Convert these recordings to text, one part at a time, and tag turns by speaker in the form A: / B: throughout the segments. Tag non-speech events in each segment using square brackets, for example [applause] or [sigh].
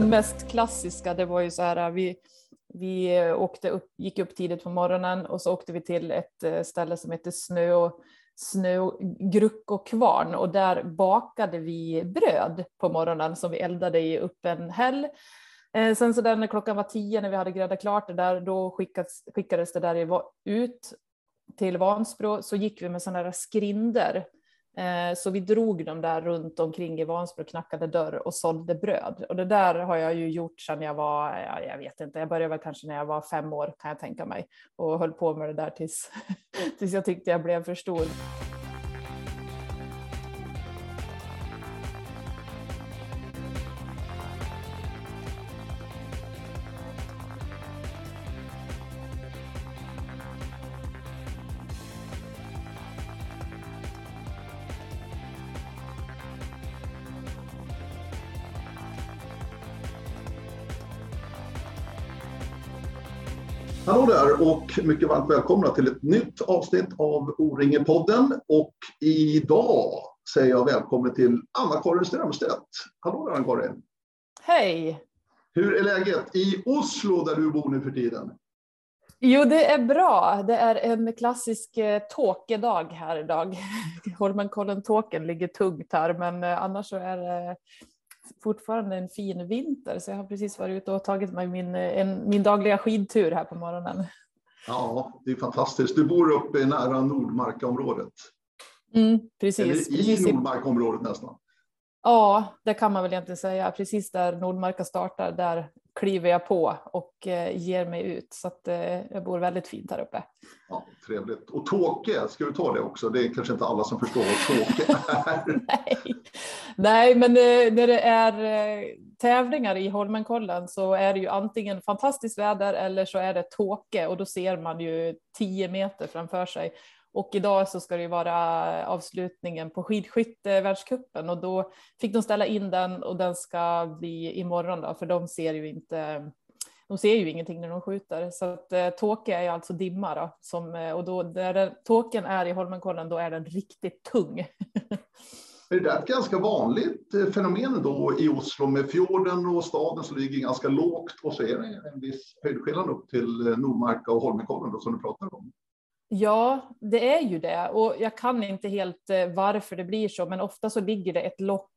A: Den mest klassiska, det var ju så här, äh, vi, vi åkte upp, gick upp tidigt på morgonen och så åkte vi till ett äh, ställe som heter Snö, snö Gruck och Kvarn. Och där bakade vi bröd på morgonen som vi eldade i öppen häll. Eh, sen så där när klockan var tio när vi hade gräddat klart det där, då skickades, skickades det där ut till Vansbro. Så gick vi med sådana där skrinder. Eh, så vi drog dem där runt omkring i Vansbro, knackade dörr och sålde bröd. Och det där har jag ju gjort sedan jag var, ja, jag vet inte, jag började väl kanske när jag var fem år kan jag tänka mig. Och höll på med det där tills, [laughs] tills jag tyckte jag blev för stor.
B: Och mycket varmt välkomna till ett nytt avsnitt av O-ringe-podden. Och idag säger jag välkommen till Anna-Karin Strömstedt. Hallå Anna-Karin!
A: Hej!
B: Hur är läget i Oslo där du bor nu för tiden?
A: Jo, det är bra. Det är en klassisk eh, tåkedag här idag. [laughs] Holmenkollen-tåken ligger tungt här, men eh, annars så är det fortfarande en fin vinter så jag har precis varit ute och tagit mig min, en, min dagliga skidtur här på morgonen.
B: Ja, det är fantastiskt. Du bor uppe nära Nordmarkaområdet.
A: Mm, precis.
B: Eller i
A: precis.
B: Nordmarkområdet nästan.
A: Ja, det kan man väl egentligen säga. Precis där Nordmarka startar, där kliver jag på och eh, ger mig ut. Så att, eh, jag bor väldigt fint här uppe.
B: Ja, trevligt. Och Tåke, ska du ta det också? Det är kanske inte alla som förstår vad Tåke [laughs] är.
A: Nej. Nej, men eh, när det är eh, tävlingar i Holmenkollen så är det ju antingen fantastiskt väder eller så är det Tåke och då ser man ju tio meter framför sig. Och idag så ska det ju vara avslutningen på skidskyttevärldscupen och då fick de ställa in den och den ska bli imorgon då, för de ser ju inte de ser ju ingenting när de skjuter. Så att eh, tåke är alltså dimma då, som, eh, och då där den, tåken är i Holmenkollen, då är den riktigt tung. [laughs]
B: Är det där ett ganska vanligt eh, fenomen då i Oslo med fjorden och staden som ligger ganska lågt och så är det en viss höjdskillnad upp till eh, Nordmarka och Holmenkollen som du pratar om?
A: Ja, det är ju det och jag kan inte helt eh, varför det blir så, men ofta så ligger det ett lock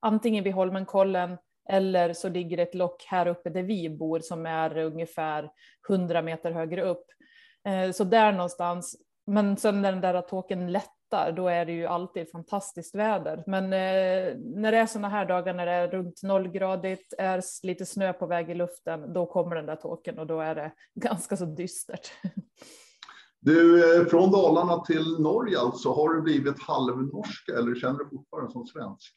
A: antingen vid Holmenkollen eller så ligger det ett lock här uppe där vi bor som är ungefär 100 meter högre upp. Så där någonstans. Men sen när den där tåken lättar, då är det ju alltid fantastiskt väder. Men eh, när det är sådana här dagar när det är runt nollgradigt, är lite snö på väg i luften, då kommer den där tåken och då är det [laughs] ganska så dystert.
B: Du, eh, från Dalarna till Norge alltså, har du blivit halvnorska eller känner du fortfarande som svensk?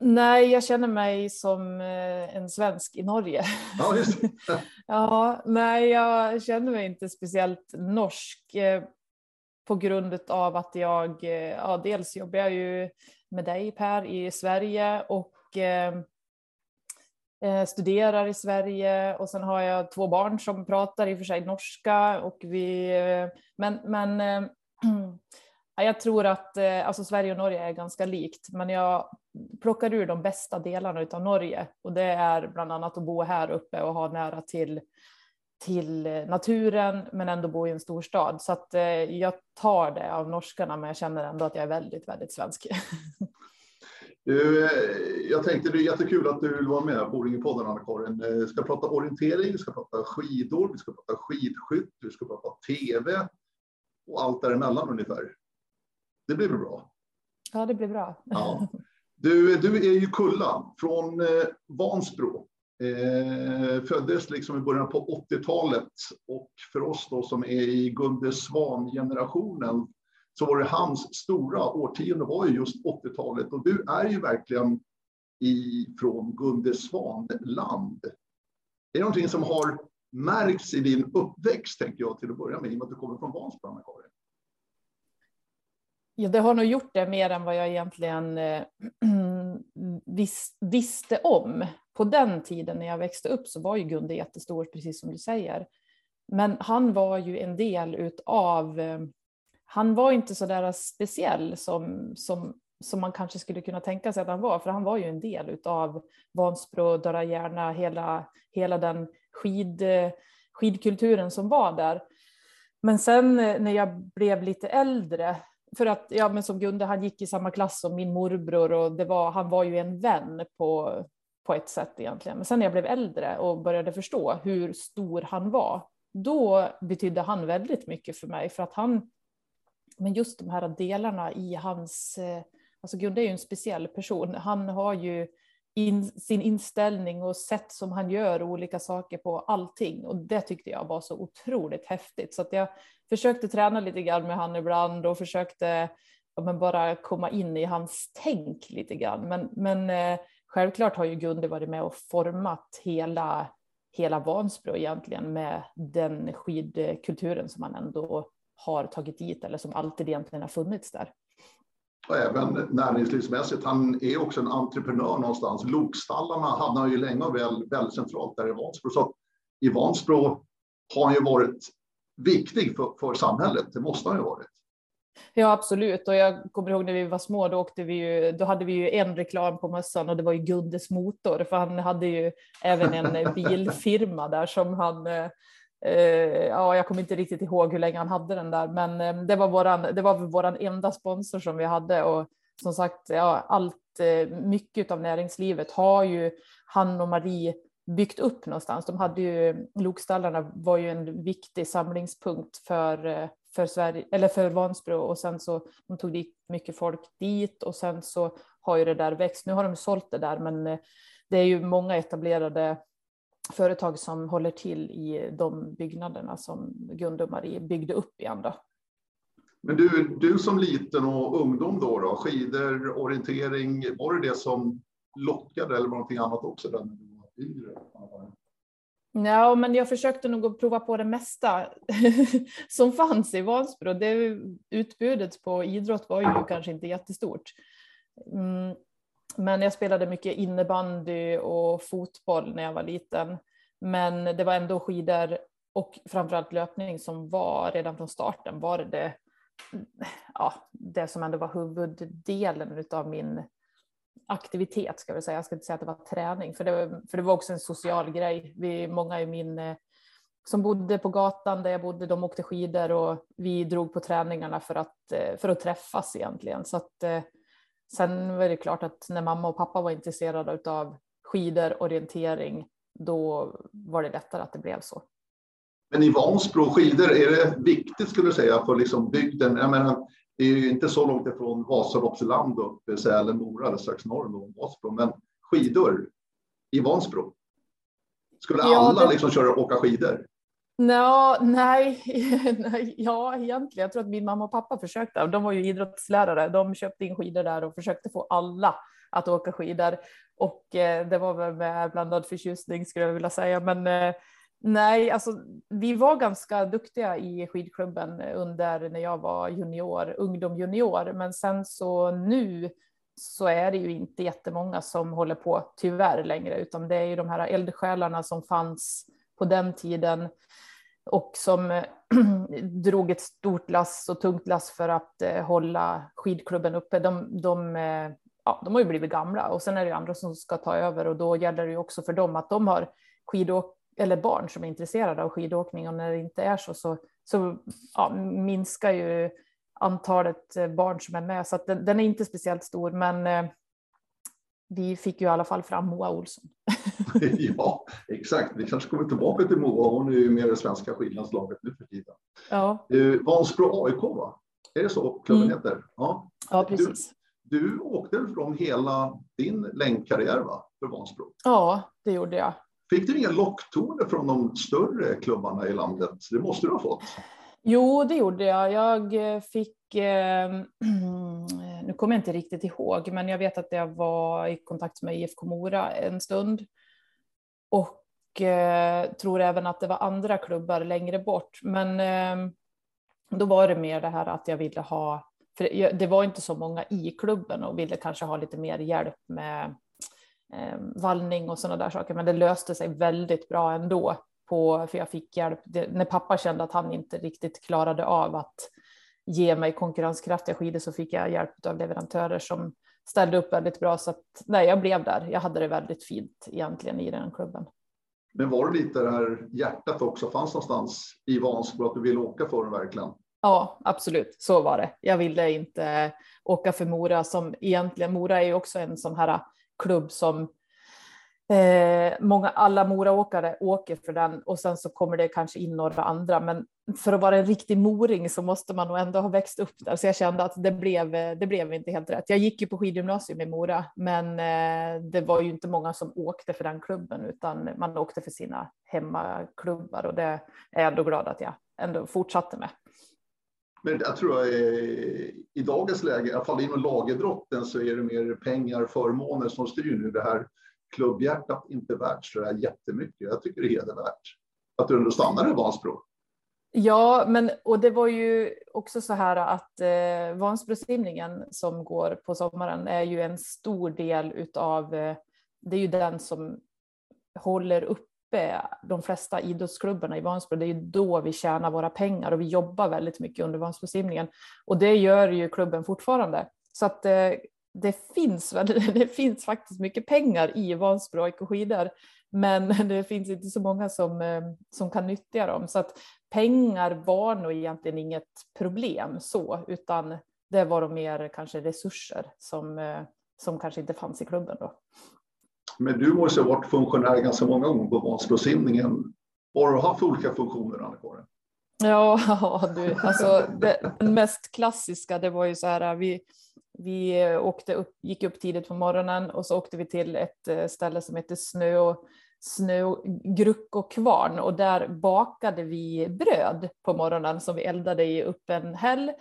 A: Nej, jag känner mig som eh, en svensk i Norge.
B: Ja, just [laughs]
A: ja, nej, jag känner mig inte speciellt norsk eh, på grund av att jag, eh, ja, dels jobbar jag ju med dig Per i Sverige och eh, eh, studerar i Sverige. Och sen har jag två barn som pratar i och för sig norska och vi, eh, men, men [clears throat] jag tror att alltså Sverige och Norge är ganska likt, men jag plockar ur de bästa delarna av Norge. Och det är bland annat att bo här uppe och ha nära till till naturen men ändå bo i en storstad. Så att jag tar det av norskarna men jag känner ändå att jag är väldigt, väldigt svensk. [laughs]
B: Du, jag tänkte det är jättekul att du vill vara med på Ringepodden Anna-Karin. Vi ska prata orientering, vi ska prata skidor, vi ska prata skidskytt, vi ska prata tv och allt däremellan ungefär. Det blir väl bra?
A: Ja, det blir bra.
B: Ja. Du, du är ju Kulla från eh, Vansbro. Eh, föddes liksom i början på 80-talet och för oss då som är i Gunde Svan-generationen så var det hans stora årtionde var ju just 80-talet och du är ju verkligen ifrån Gunde Svan-land. Är det någonting som har märks i din uppväxt, tänker jag till att börja med, i och med att du kommer från Vansbro, Anna-Karin?
A: Ja, det har nog gjort det mer än vad jag egentligen eh, [clears throat] vis, visste om. På den tiden när jag växte upp så var ju Gunde jättestor, precis som du säger. Men han var ju en del utav, eh, han var inte så där speciell som, som som man kanske skulle kunna tänka sig att han var, för han var ju en del utav Vansbro, Dörra Järna, hela, hela den skid, eh, skidkulturen som var där. Men sen eh, när jag blev lite äldre, för att ja, men som Gunde, han gick i samma klass som min morbror och det var, han var ju en vän på, på ett sätt egentligen. Men sen när jag blev äldre och började förstå hur stor han var, då betydde han väldigt mycket för mig för att han, men just de här delarna i hans, eh, alltså Gunde är ju en speciell person. Han har ju in, sin inställning och sätt som han gör olika saker på allting och det tyckte jag var så otroligt häftigt så att jag försökte träna lite grann med han ibland och försökte ja, men bara komma in i hans tänk lite grann. Men, men eh, självklart har ju Gunde varit med och format hela, hela Vansbro egentligen med den skidkulturen som man ändå har tagit dit eller som alltid egentligen har funnits där.
B: Och även näringslivsmässigt. Han är också en entreprenör någonstans. Lokstallarna hade han ju länge och väl väldigt centralt där i Vansbro. Så i Vansbro har han ju varit viktig för, för samhället. Det måste han ju varit.
A: Ja, absolut. Och jag kommer ihåg när vi var små, då, åkte vi ju, då hade vi ju en reklam på mössan och det var ju Gundes motor, för han hade ju även en eh, bilfirma där som han eh, eh, ja, jag kommer inte riktigt ihåg hur länge han hade den där, men eh, det var våran, det var våran enda sponsor som vi hade och som sagt, ja, allt, eh, mycket av näringslivet har ju han och Marie byggt upp någonstans. De hade ju, Lokstallarna var ju en viktig samlingspunkt för, eh, för, Sverige, eller för Vansbro och sen så de tog dit mycket folk dit och sen så har ju det där växt. Nu har de sålt det där men eh, det är ju många etablerade företag som håller till i de byggnaderna som Gunde och Marie byggde upp igen. Då.
B: Men du, du som liten och ungdom då, då skidor, orientering, var det det som lockade eller var det någonting annat också? Där? yngre?
A: Ja, men jag försökte nog att prova på det mesta [laughs] som fanns i Vansbro. Det, utbudet på idrott var ju kanske inte jättestort. Mm, men jag spelade mycket innebandy och fotboll när jag var liten. Men det var ändå skidor och framförallt löpning som var redan från starten var det ja, det som ändå var huvuddelen av min aktivitet ska vi säga. Jag ska inte säga att det var träning, för det var, för det var också en social grej. Vi, många i min eh, som bodde på gatan där jag bodde, de åkte skidor och vi drog på träningarna för att, eh, för att träffas egentligen. Så att, eh, sen var det klart att när mamma och pappa var intresserade av skidor, orientering, då var det lättare att det blev så.
B: Men i Vansbro, skidor, är det viktigt skulle du säga för liksom bygden? Jag menar, det är ju inte så långt ifrån Vasaloppsland uppe i Sälen, Mora, eller strax norr om Vansbro, men skidor i Vansbro. Skulle ja, alla det... liksom köra och åka skidor?
A: No, [laughs] nej, ja egentligen. Jag tror att min mamma och pappa försökte. De var ju idrottslärare. De köpte in skidor där och försökte få alla att åka skidor. Och eh, det var väl med blandad förtjusning skulle jag vilja säga. Men eh, Nej, alltså vi var ganska duktiga i skidklubben under när jag var junior, ungdom junior, men sen så nu så är det ju inte jättemånga som håller på tyvärr längre, utan det är ju de här eldsjälarna som fanns på den tiden och som [clears throat] drog ett stort lass och tungt lass för att eh, hålla skidklubben uppe. De, de, eh, ja, de har ju blivit gamla. Och sen är det ju andra som ska ta över och då gäller det ju också för dem att de har skidåk eller barn som är intresserade av skidåkning och när det inte är så så, så ja, minskar ju antalet eh, barn som är med så den, den är inte speciellt stor men eh, vi fick ju i alla fall fram Moa Olsson. [laughs] [laughs]
B: ja, exakt. Vi kanske kommer tillbaka till Moa. Hon är ju med i det svenska skidlandslaget nu för tiden.
A: Ja.
B: Uh, Vansbro AIK, va? Är det så klubben mm. heter?
A: Ja, ja precis.
B: Du, du åkte från hela din längdkarriär va? för Vansbro?
A: Ja, det gjorde jag.
B: Fick du inga locktoner från de större klubbarna i landet? Det måste du ha fått?
A: Jo, det gjorde jag. Jag eh, fick, eh, [clears throat] nu kommer jag inte riktigt ihåg, men jag vet att jag var i kontakt med IFK Mora en stund. Och eh, tror även att det var andra klubbar längre bort. Men eh, då var det mer det här att jag ville ha, för det var inte så många i klubben och ville kanske ha lite mer hjälp med vallning och sådana där saker. Men det löste sig väldigt bra ändå. På, för jag fick hjälp det, när pappa kände att han inte riktigt klarade av att ge mig konkurrenskraftiga skidor så fick jag hjälp av leverantörer som ställde upp väldigt bra. Så att, nej, jag blev där. Jag hade det väldigt fint egentligen i den klubben.
B: Men var det lite det här hjärtat också fanns någonstans i Vansbro att du ville åka för det verkligen?
A: Ja, absolut. Så var det. Jag ville inte åka för Mora som egentligen, Mora är ju också en sån här klubb som Eh, många, alla Moraåkare åker för den och sen så kommer det kanske in några andra. Men för att vara en riktig moring så måste man nog ändå ha växt upp där. Så jag kände att det blev, eh, det blev inte helt rätt. Jag gick ju på skidgymnasium i Mora, men eh, det var ju inte många som åkte för den klubben, utan man åkte för sina hemmaklubbar och det är jag ändå glad att jag ändå fortsatte med.
B: Men jag tror att i dagens läge, i alla fall inom lagidrotten, så är det mer pengar, förmåner som styr nu. Det här klubbhjärtat inte värt så där jättemycket. Jag tycker det är hedervärt att du ändå stannar i Vansbro.
A: Ja, men och det var ju också så här att eh, Vansbrosimningen som går på sommaren är ju en stor del utav, eh, det är ju den som håller uppe de flesta idrottsklubbarna i Vansbro. Det är ju då vi tjänar våra pengar och vi jobbar väldigt mycket under Vansbrosimningen. Och det gör ju klubben fortfarande. Så att eh, det finns, [laughs] det finns faktiskt mycket pengar i Vansbro och skidor, men [laughs] det finns inte så många som, eh, som kan nyttja dem. Så att pengar var nog egentligen inget problem så, utan det var nog mer kanske resurser som, eh, som kanske inte fanns i klubben då.
B: Men du måste ha varit funktionär ganska många gånger på Vansbrosimningen. Vad har du haft för olika funktioner, Anna-Karin?
A: Ja, [laughs] du, alltså det, den mest klassiska, det var ju så här, vi, vi åkte upp, gick upp tidigt på morgonen och så åkte vi till ett eh, ställe som heter Snö, och Snö Gruck och Kvarn och där bakade vi bröd på morgonen som vi eldade i öppen häll.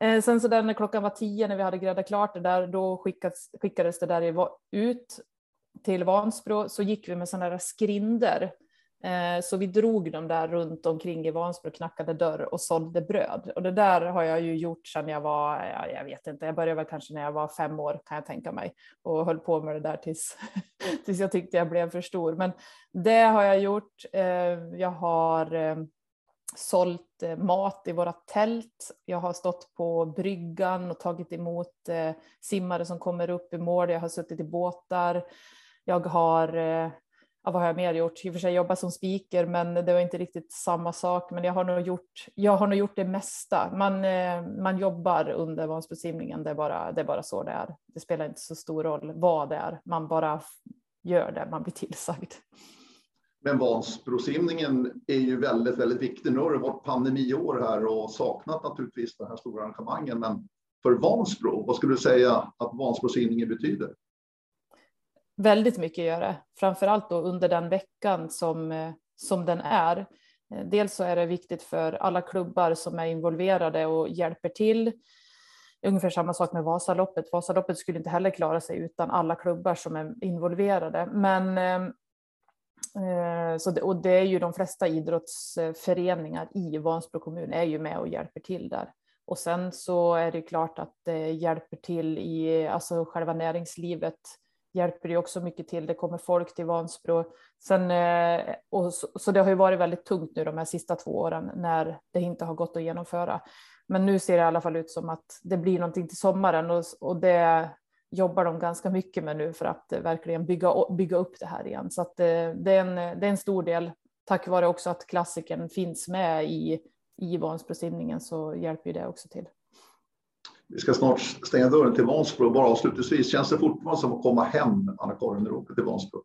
A: Eh, sen så där när klockan var tio när vi hade gräddat klart det där, då skickades, skickades det där ut till Vansbro så gick vi med sådana där skrinder Eh, så vi drog dem där runt omkring i Vansbro, knackade dörr och sålde bröd. Och det där har jag ju gjort sedan jag var, jag vet inte, jag började väl kanske när jag var fem år kan jag tänka mig och höll på med det där tills, [laughs] tills jag tyckte jag blev för stor. Men det har jag gjort. Eh, jag har eh, sålt eh, mat i våra tält. Jag har stått på bryggan och tagit emot eh, simmare som kommer upp i mål. Jag har suttit i båtar. Jag har eh, ja, vad har jag mer gjort? I och för sig jobbat som speaker, men det var inte riktigt samma sak. Men jag har nog gjort, jag har nog gjort det mesta. Man, man jobbar under Vansbrosimningen, det är, bara, det är bara så det är. Det spelar inte så stor roll vad det är, man bara gör det man blir tillsagd.
B: Men Vansbrosimningen är ju väldigt, väldigt viktig. Nu har det varit pandemiår här och saknat naturligtvis den här stora arrangemangen. Men för Vansbro, vad skulle du säga att Vansbrosimningen betyder?
A: väldigt mycket gör det, framför allt då under den veckan som, eh, som den är. Eh, dels så är det viktigt för alla klubbar som är involverade och hjälper till. Ungefär samma sak med Vasaloppet. Vasaloppet skulle inte heller klara sig utan alla klubbar som är involverade. Men, eh, Eh, så det, och det är ju de flesta idrottsföreningar i Vansbro kommun är ju med och hjälper till där. Och sen så är det klart att det hjälper till i alltså själva näringslivet hjälper det också mycket till. Det kommer folk till Vansbro. Sen, eh, och så, så, det har ju varit väldigt tungt nu de här sista två åren när det inte har gått att genomföra. Men nu ser det i alla fall ut som att det blir någonting till sommaren och, och det jobbar de ganska mycket med nu för att eh, verkligen bygga, bygga upp det här igen. Så att, eh, det, är en, det är en stor del, tack vare också att klassiken finns med i, i Vansbrosimningen så hjälper det också till.
B: Vi ska snart stänga dörren till Vansbro. Bara avslutningsvis, känns det fortfarande som att komma hem, Anna-Karin, när du åker till Vansbro?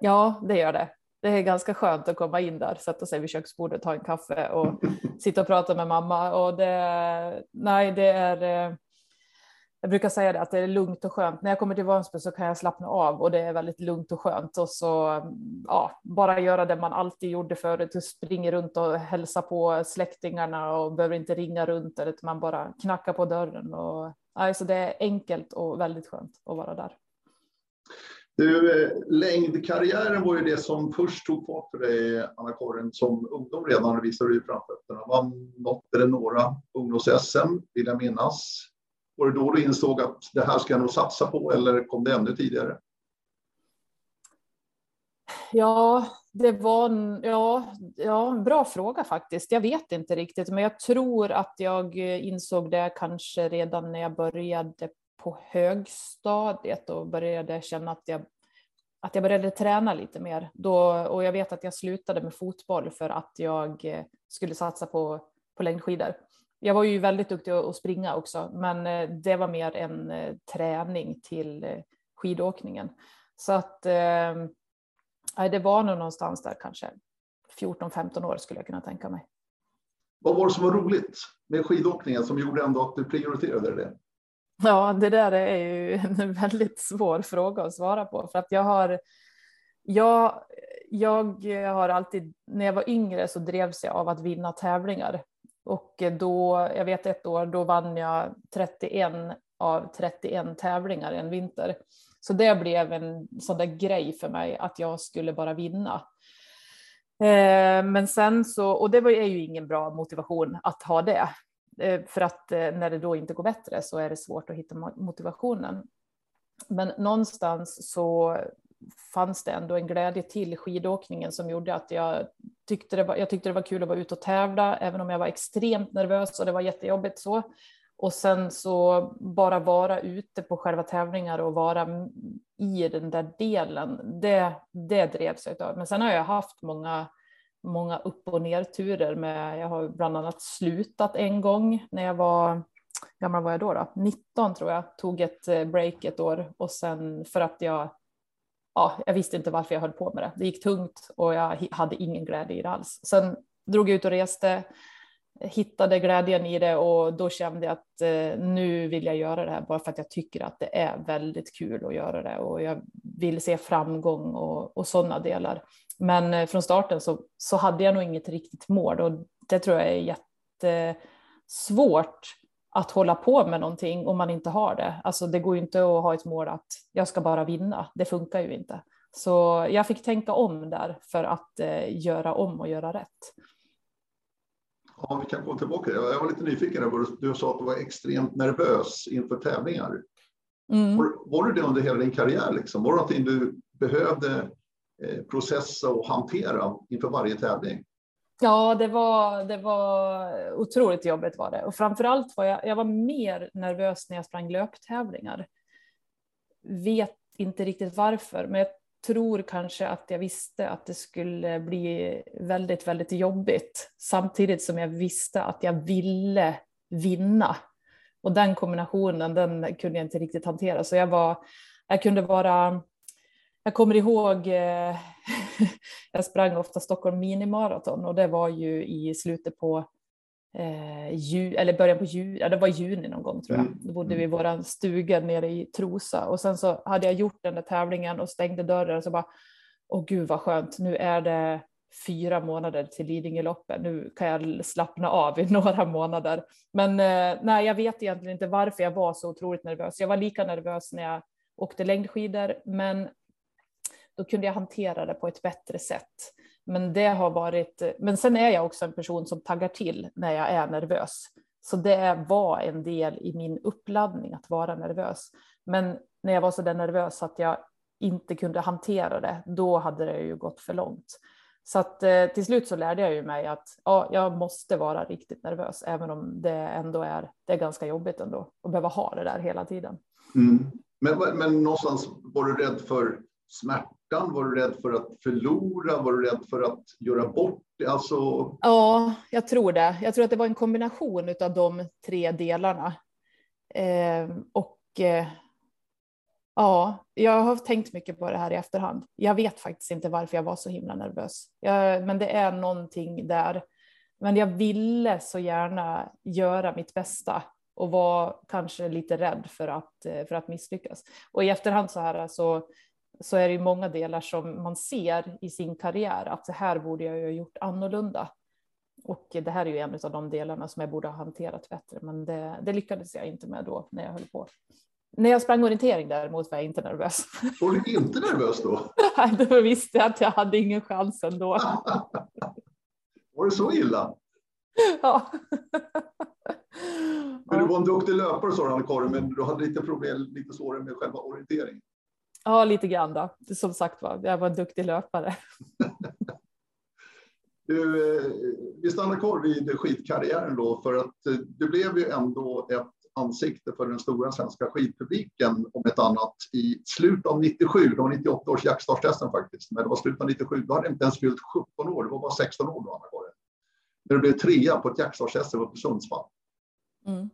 A: Ja, det gör det. Det är ganska skönt att komma in där, sätta sig vid köksbordet, ta en kaffe och [laughs] sitta och prata med mamma. Och det, nej, det är, eh, jag brukar säga det att det är lugnt och skönt. När jag kommer till Vansbro så kan jag slappna av och det är väldigt lugnt och skönt och så ja, bara göra det man alltid gjorde förut. Du springer runt och hälsa på släktingarna och behöver inte ringa runt utan man bara knackar på dörren och alltså det är enkelt och väldigt skönt att vara där.
B: Du, eh, längdkarriären var ju det som först tog fart för dig, Anna-Karin, som ungdom redan visade du framfötterna. Vann något eller några ungdoms-SM, vill jag minnas. Var det då du insåg att det här ska jag nog satsa på eller kom det ännu tidigare?
A: Ja, Det var ja, ja, bra fråga faktiskt. Jag vet inte riktigt, men jag tror att jag insåg det kanske redan när jag började på högstadiet och började känna att jag, att jag började träna lite mer. Då, och jag vet att jag slutade med fotboll för att jag eh, skulle satsa på, på längdskidor. Jag var ju väldigt duktig att springa också, men eh, det var mer en eh, träning till eh, skidåkningen. Så att det var nog någonstans där kanske 14-15 år skulle jag kunna tänka mig.
B: Vad var det som var roligt med skidåkningen som gjorde ändå att du prioriterade det?
A: Ja, det där är ju en väldigt svår fråga att svara på för att jag har jag, jag har alltid, när jag var yngre så drevs jag av att vinna tävlingar. Och då, jag vet ett år, då vann jag 31 av 31 tävlingar en vinter. Så det blev en sån där grej för mig att jag skulle bara vinna. Eh, men sen så, och det är ju ingen bra motivation att ha det. Eh, för att eh, när det då inte går bättre så är det svårt att hitta motivationen. Men någonstans så fanns det ändå en glädje till skidåkningen som gjorde att jag tyckte det var, jag tyckte det var kul att vara ute och tävla, även om jag var extremt nervös och det var jättejobbigt så. Och sen så bara vara ute på själva tävlingar och vara i den där delen, det, det drevs jag av. Men sen har jag haft många, många upp och nerturer med, jag har bland annat slutat en gång när jag var, gammal var jag då, då? 19 tror jag, tog ett eh, break ett år och sen för att jag ja, jag visste inte varför jag höll på med det. Det gick tungt och jag hade ingen glädje i det alls. Sen drog jag ut och reste, hittade glädjen i det och då kände jag att eh, nu vill jag göra det här bara för att jag tycker att det är väldigt kul att göra det och jag vill se framgång och, och sådana delar. Men eh, från starten så, så hade jag nog inget riktigt mål och det tror jag är jättesvårt att hålla på med någonting om man inte har det. Alltså det går ju inte att ha ett mål att jag ska bara vinna. Det funkar ju inte. Så jag fick tänka om där för att eh, göra om och göra rätt.
B: Ja, vi kan gå tillbaka. Jag var lite nyfiken. Du, du sa att du var extremt nervös inför tävlingar. Mm. Var, var, du det under hela din karriär? Liksom? Var det någonting du behövde eh, processa och hantera inför varje tävling?
A: Ja, det var, det var otroligt jobbigt var det. Och framförallt var jag, jag var mer nervös när jag sprang löptävlingar. Vet inte riktigt varför, men jag tror kanske att jag visste att det skulle bli väldigt, väldigt jobbigt. Samtidigt som jag visste att jag ville vinna. Och den kombinationen, den kunde jag inte riktigt hantera. Så jag var, jag kunde vara jag kommer ihåg, eh, [laughs] jag sprang ofta Stockholm minimaraton och det var ju i slutet på eh, ju, eller början på juni, ja, det var juni någon gång tror jag. Mm. Då bodde vi i mm. vår stuga nere i Trosa och sen så hade jag gjort den där tävlingen och stängde dörren och så bara, åh gud vad skönt, nu är det fyra månader till Lidingöloppet. Nu kan jag slappna av i [laughs] några månader. Men eh, nej, jag vet egentligen inte varför jag var så otroligt nervös. Jag var lika nervös när jag åkte längdskidor, men då kunde jag hantera det på ett bättre sätt. Men det har varit, men sen är jag också en person som taggar till när jag är nervös. Så det var en del i min uppladdning att vara nervös. Men när jag var så där nervös att jag inte kunde hantera det, då hade det ju gått för långt. Så att eh, till slut så lärde jag ju mig att ja, jag måste vara riktigt nervös, även om det ändå är, det är ganska jobbigt ändå att behöva ha det där hela tiden.
B: Mm. Men, men någonstans var du rädd för smärta? Smärtan? Var du rädd för att förlora? Var du rädd för att göra bort det? Alltså...
A: Ja, jag tror det. Jag tror att det var en kombination av de tre delarna. Eh, och eh, ja, jag har tänkt mycket på det här i efterhand. Jag vet faktiskt inte varför jag var så himla nervös. Jag, men det är någonting där. Men jag ville så gärna göra mitt bästa och var kanske lite rädd för att, eh, för att misslyckas. Och i efterhand så här så så är det många delar som man ser i sin karriär att det här borde jag ju ha gjort annorlunda. Och det här är ju en av de delarna som jag borde ha hanterat bättre, men det, det lyckades jag inte med då när jag höll på. När jag sprang orientering däremot var jag inte nervös. [laughs]
B: Var du inte nervös då? [laughs]
A: Nej, då visste jag att jag hade ingen chans ändå. [laughs]
B: var det så illa?
A: Ja.
B: Men du var en duktig löpare sa du, Anna-Karin, men du hade lite problem, lite svårare med själva orienteringen.
A: Ja, lite grann då. Som sagt var, jag var en duktig löpare. [laughs]
B: Du, eh, vi stannar kvar vid skidkarriären då, för att eh, det blev ju ändå ett ansikte för den stora svenska skidpubliken om ett annat i slutet av 97. Det var 98 års jackstarstesten faktiskt, men det var slutet av 97. Då hade jag inte ens fyllt 17 år, det var bara 16 år då, Anna-Karin. När du blev trea på ett jackstarstest uppe i Sundsvall. Mm.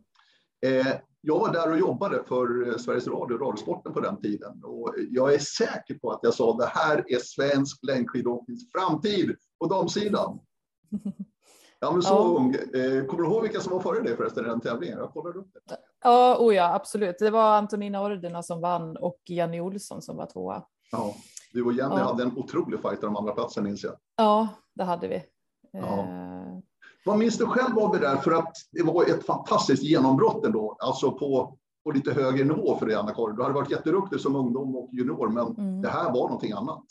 B: Eh, jag var där och jobbade för Sveriges Radio, Radiosporten på den tiden. Och jag är säker på att jag sa det här är svensk längdskidåknings framtid på damsidan. [laughs] Ja, men så ja. ung. Eh, kommer du ihåg vilka som var före dig förresten i den tävlingen? Jag kollar upp det.
A: Ja, oh ja, absolut. Det var Antonina Ordina som vann och Jenny Olsson som var tvåa.
B: Ja, du och Jenny ja. hade en otrolig fight om andra platsen minns jag.
A: Ja, det hade vi. Ja.
B: Vad minns du själv av det där? För att det var ett fantastiskt genombrott ändå, alltså på, på lite högre nivå för dig, Anna-Karin. Du hade varit jätteduktig som ungdom och junior, men mm. det här var någonting annat.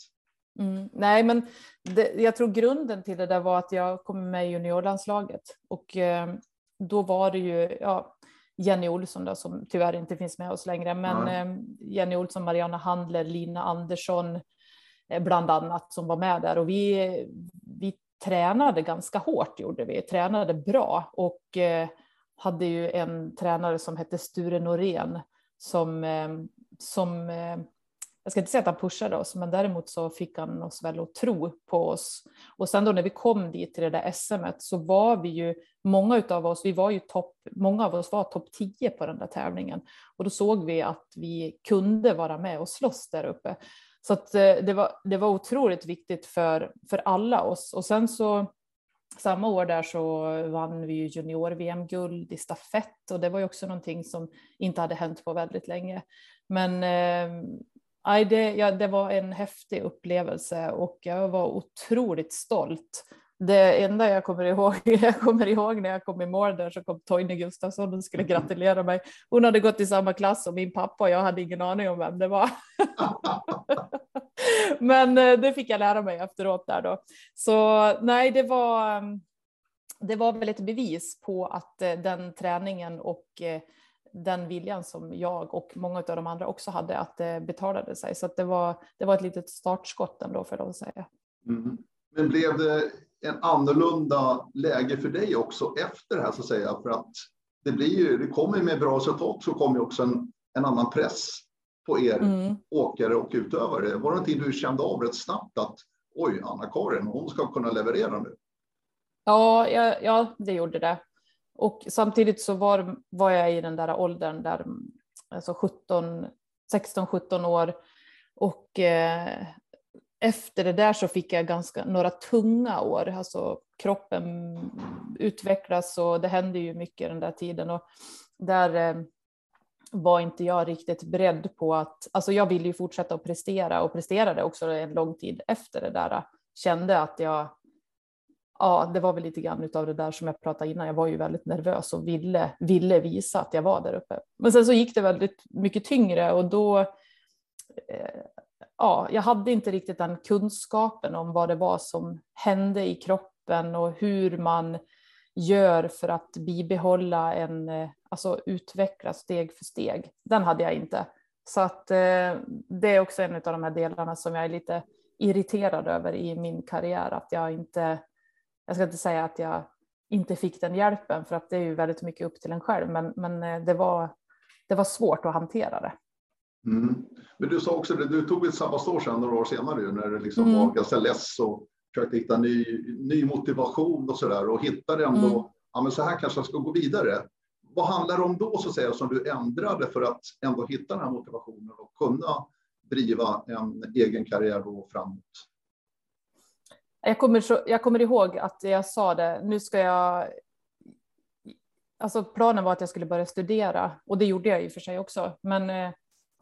A: Mm. Nej, men det, jag tror grunden till det där var att jag kom med i juniorlandslaget och eh, då var det ju ja, Jenny Olsson då, som tyvärr inte finns med oss längre, men eh, Jenny Olsson, Mariana Handler, Lina Andersson eh, bland annat som var med där och vi, vi tränade ganska hårt gjorde vi, tränade bra och eh, hade ju en tränare som hette Sture Norén som, eh, som eh, jag ska inte säga att han pushade oss, men däremot så fick han oss väl att tro på oss. Och sen då när vi kom dit till det där SMet så var vi ju, många av oss, vi var ju topp, många av oss var topp 10 på den där tävlingen. Och då såg vi att vi kunde vara med och slåss där uppe. Så att eh, det var, det var otroligt viktigt för, för alla oss. Och sen så samma år där så vann vi ju junior-VM-guld i stafett och det var ju också någonting som inte hade hänt på väldigt länge. Men eh, det, ja, det var en häftig upplevelse och jag var otroligt stolt det enda jag kommer ihåg, [laughs] jag kommer ihåg när jag kom i mål där så kom Toine Gustafsson och skulle gratulera mig. Hon hade gått i samma klass som min pappa och jag hade ingen aning om vem det var. [laughs] Men eh, det fick jag lära mig efteråt där då. Så nej, det var, eh, det var väl ett bevis på att eh, den träningen och den viljan som jag och många av de andra också hade att det betalade sig. Så det var, det var ett litet startskott ändå för dem att säga.
B: Mm. Men blev det en annorlunda läge för dig också efter det här så att säga. För att det blir ju, det kommer med bra resultat så kommer också en, en annan press på er mm. åkare och utövare. Var det någonting du kände av rätt snabbt att oj, Anna-Karin, hon ska kunna leverera nu?
A: Ja, ja, ja, det gjorde det. Och samtidigt så var, var jag i den där åldern där, alltså 17, 16, 17 år och eh, efter det där så fick jag ganska, några tunga år. Alltså kroppen utvecklas och det hände ju mycket den där tiden. Och där eh, var inte jag riktigt beredd på att, alltså jag ville ju fortsätta att prestera och presterade också en lång tid efter det där. Kände att jag, ja det var väl lite grann av det där som jag pratade innan, jag var ju väldigt nervös och ville, ville visa att jag var där uppe. Men sen så gick det väldigt mycket tyngre och då eh, ja, jag hade inte riktigt den kunskapen om vad det var som hände i kroppen och hur man gör för att bibehålla en, eh, alltså utveckla steg för steg. Den hade jag inte. Så att eh, det är också en av de här delarna som jag är lite irriterad över i min karriär, att jag inte, jag ska inte säga att jag inte fick den hjälpen, för att det är ju väldigt mycket upp till en själv, men, men eh, det, var, det var svårt att hantera det.
B: Mm. Men du sa också det, du tog ett sabbatsår sen några år senare när du liksom mm. var ganska less och försökte hitta ny, ny motivation och så där och hittade ändå, mm. ja men så här kanske jag ska gå vidare. Vad handlar det om då så att säga som du ändrade för att ändå hitta den här motivationen och kunna driva en egen karriär då framåt?
A: Jag kommer, så, jag kommer ihåg att jag sa det, nu ska jag Alltså planen var att jag skulle börja studera och det gjorde jag i och för sig också. Men eh,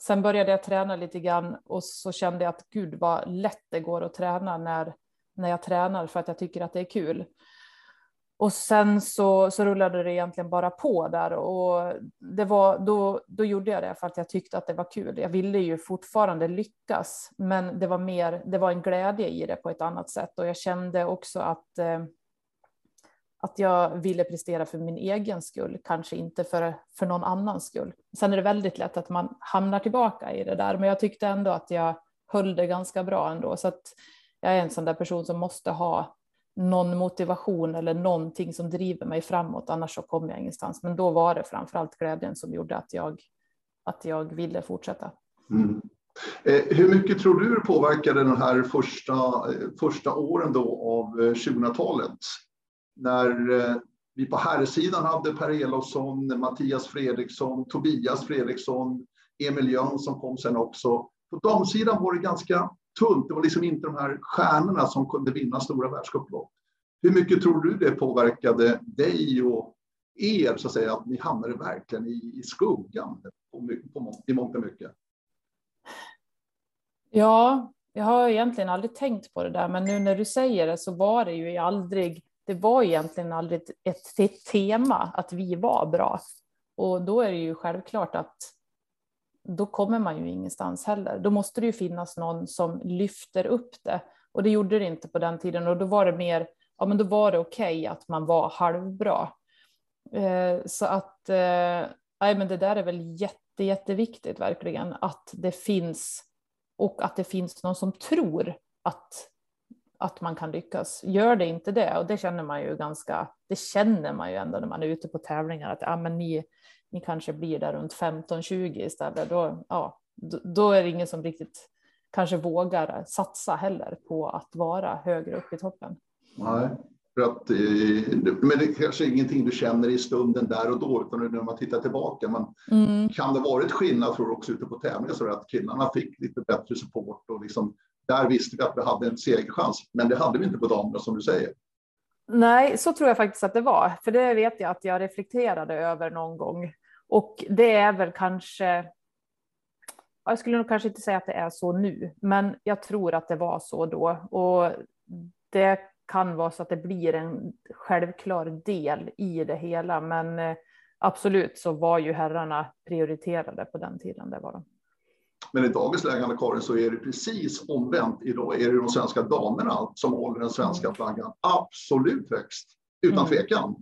A: Sen började jag träna lite grann och så kände jag att gud vad lätt det går att träna när, när jag tränar för att jag tycker att det är kul. Och sen så, så rullade det egentligen bara på där och det var, då, då gjorde jag det för att jag tyckte att det var kul. Jag ville ju fortfarande lyckas, men det var mer, det var en glädje i det på ett annat sätt och jag kände också att eh, att jag ville prestera för min egen skull, kanske inte för, för någon annans skull. Sen är det väldigt lätt att man hamnar tillbaka i det där, men jag tyckte ändå att jag höll det ganska bra ändå. Så att jag är en sån där person som måste ha någon motivation eller någonting som driver mig framåt, annars så kommer jag ingenstans. Men då var det framförallt glädjen som gjorde att jag, att jag ville fortsätta. Mm.
B: Eh, hur mycket tror du påverkade den här första, eh, första åren då av eh, 2000-talet? När eh, vi på herrsidan hade Per Elofsson, Mattias Fredriksson, Tobias Fredriksson, Emil Jönsson kom sen också. På damsidan var det ganska tunt. Det var liksom inte de här stjärnorna som kunde vinna stora världscuplopp. Hur mycket tror du det påverkade dig och er, så att säga, att ni hamnade verkligen i, i skuggan på, på, i mångt och mycket?
A: Ja, jag har egentligen aldrig tänkt på det där, men nu när du säger det så var det ju aldrig, det var egentligen aldrig ett, ett tema att vi var bra. Och då är det ju självklart att då kommer man ju ingenstans heller. Då måste det ju finnas någon som lyfter upp det. Och det gjorde det inte på den tiden. Och då var det mer, ja men då var det okej okay att man var halvbra. Eh, så att, eh, nej men det där är väl jätte, jätteviktigt verkligen. Att det finns, och att det finns någon som tror att, att man kan lyckas. Gör det inte det, och det känner man ju ganska, det känner man ju ändå när man är ute på tävlingar, att ja men ni, ni kanske blir där runt 15-20 istället, då, ja, då är det ingen som riktigt kanske vågar satsa heller på att vara högre upp i toppen.
B: Nej, för att, eh, men det kanske är ingenting du känner i stunden där och då, utan när man tittar tillbaka. Men mm. kan det varit skillnad, tror du, också ute på tävlingar, så att killarna fick lite bättre support och liksom, där visste vi att vi hade en segerchans, men det hade vi inte på damerna som du säger.
A: Nej, så tror jag faktiskt att det var, för det vet jag att jag reflekterade över någon gång. Och det är väl kanske, jag skulle nog kanske inte säga att det är så nu, men jag tror att det var så då. Och det kan vara så att det blir en självklar del i det hela, men eh, absolut så var ju herrarna prioriterade på den tiden. Det var de.
B: Men i dagens läge, Anna-Karin, så är det precis omvänt. Idag är det de svenska damerna som håller den svenska flaggan absolut högst, utan mm. tvekan.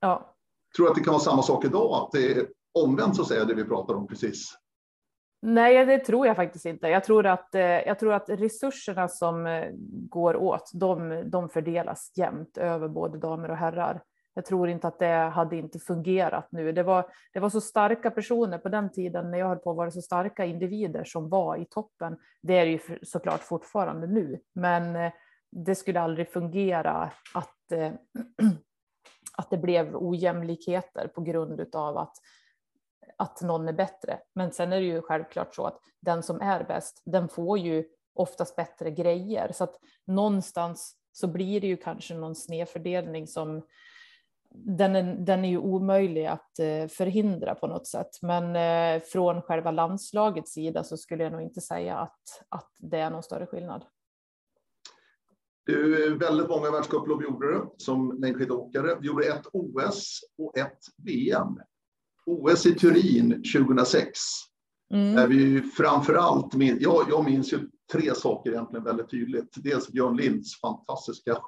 B: Ja. Tror att det kan vara samma sak idag, att det är omvänt så att säga, det vi pratar om precis?
A: Nej, det tror jag faktiskt inte. Jag tror att, eh, jag tror att resurserna som eh, går åt, de, de fördelas jämnt över både damer och herrar. Jag tror inte att det hade inte fungerat nu. Det var, det var så starka personer på den tiden när jag höll på var det så starka individer som var i toppen. Det är det ju såklart fortfarande nu, men eh, det skulle aldrig fungera att, eh, [clears throat] att det blev ojämlikheter på grund av att, att någon är bättre. Men sen är det ju självklart så att den som är bäst, den får ju oftast bättre grejer. Så att någonstans så blir det ju kanske någon snedfördelning som den är, den är ju omöjlig att eh, förhindra på något sätt. Men eh, från själva landslagets sida så skulle jag nog inte säga att, att det är någon större skillnad.
B: Du, väldigt många världscuplopp gjorde du som längdskidåkare. Du gjorde ett OS och ett VM. OS i Turin 2006. Mm. Där vi framför allt, jag, jag minns ju tre saker egentligen väldigt tydligt. Dels Björn Linds fantastiska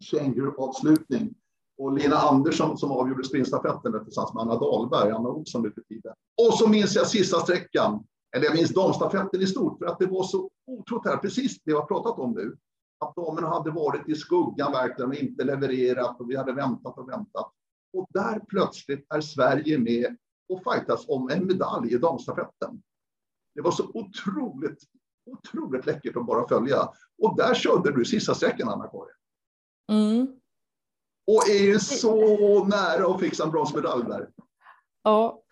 B: känguruavslutning och Lina Andersson som avgjorde sprintstafetten tillsammans med Anna Dahlberg, Anna Olsson lite tidigare. Och så minns jag sista sträckan, eller jag minns damstafetten i stort, för att det var så otroligt här, precis det vi har pratat om nu. Att damerna hade varit i skuggan verkligen och inte levererat och vi hade väntat och väntat. Och där plötsligt är Sverige med och fightas om en medalj i damstafetten. Det var så otroligt, otroligt läckert att bara följa. Och där körde du sista sträckan, Anna-Karin. Mm. Och är ju så nära att fixa en bronsmedalj där.
A: Ja.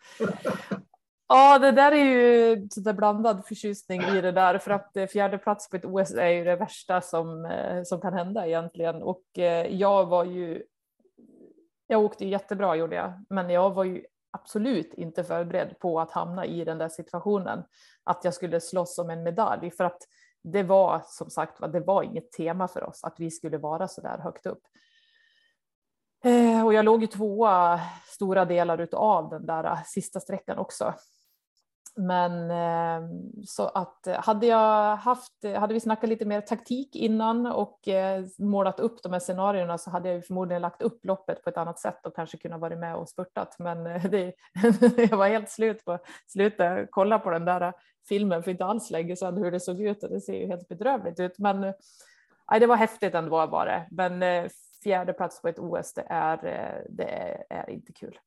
A: Ja, det där är ju så där blandad förtjusning i det där för att eh, fjärde plats på ett OS är ju det värsta som, eh, som kan hända egentligen. Och eh, jag var ju. Jag åkte jättebra gjorde jag, men jag var ju absolut inte förberedd på att hamna i den där situationen. Att jag skulle slåss om en medalj för att det var som sagt det var inget tema för oss att vi skulle vara så där högt upp. Och jag låg ju tvåa stora delar av den där äh, sista sträckan också. Men ehm, så att eh, hade jag haft, hade vi snackat lite mer taktik innan och eh, målat upp de här scenarierna så hade jag ju förmodligen lagt upp loppet på ett annat sätt och kanske kunnat vara med och spurtat. Men eh, det, [laughs] jag var helt slut på slutet. Kolla på den där äh, filmen för inte alls länge sedan hur det såg ut och det ser ju helt bedrövligt ut. Men nej, det var häftigt ändå var det. Men fjärde plats på ett OS, det är, det är, inte kul.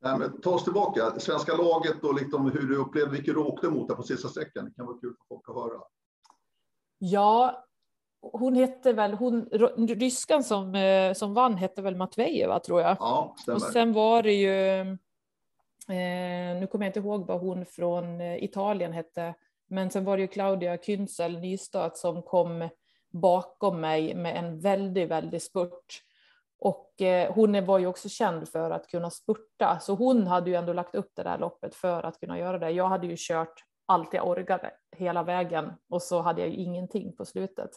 B: Nej, men ta oss tillbaka, svenska laget och liksom hur du upplevde, vilka du åkte mot där på sista sträckan. Det kan vara kul för folk att höra.
A: Ja, hon hette väl, hon, ryskan som, som vann hette väl Matvejeva tror jag.
B: Ja, stämmer.
A: Och sen var det ju, eh, nu kommer jag inte ihåg vad hon från Italien hette, men sen var det ju Claudia Künzel Nystad som kom bakom mig med en väldigt, väldigt spurt. Och eh, hon var ju också känd för att kunna spurta, så hon hade ju ändå lagt upp det där loppet för att kunna göra det. Jag hade ju kört allt jag orkade hela vägen och så hade jag ju ingenting på slutet.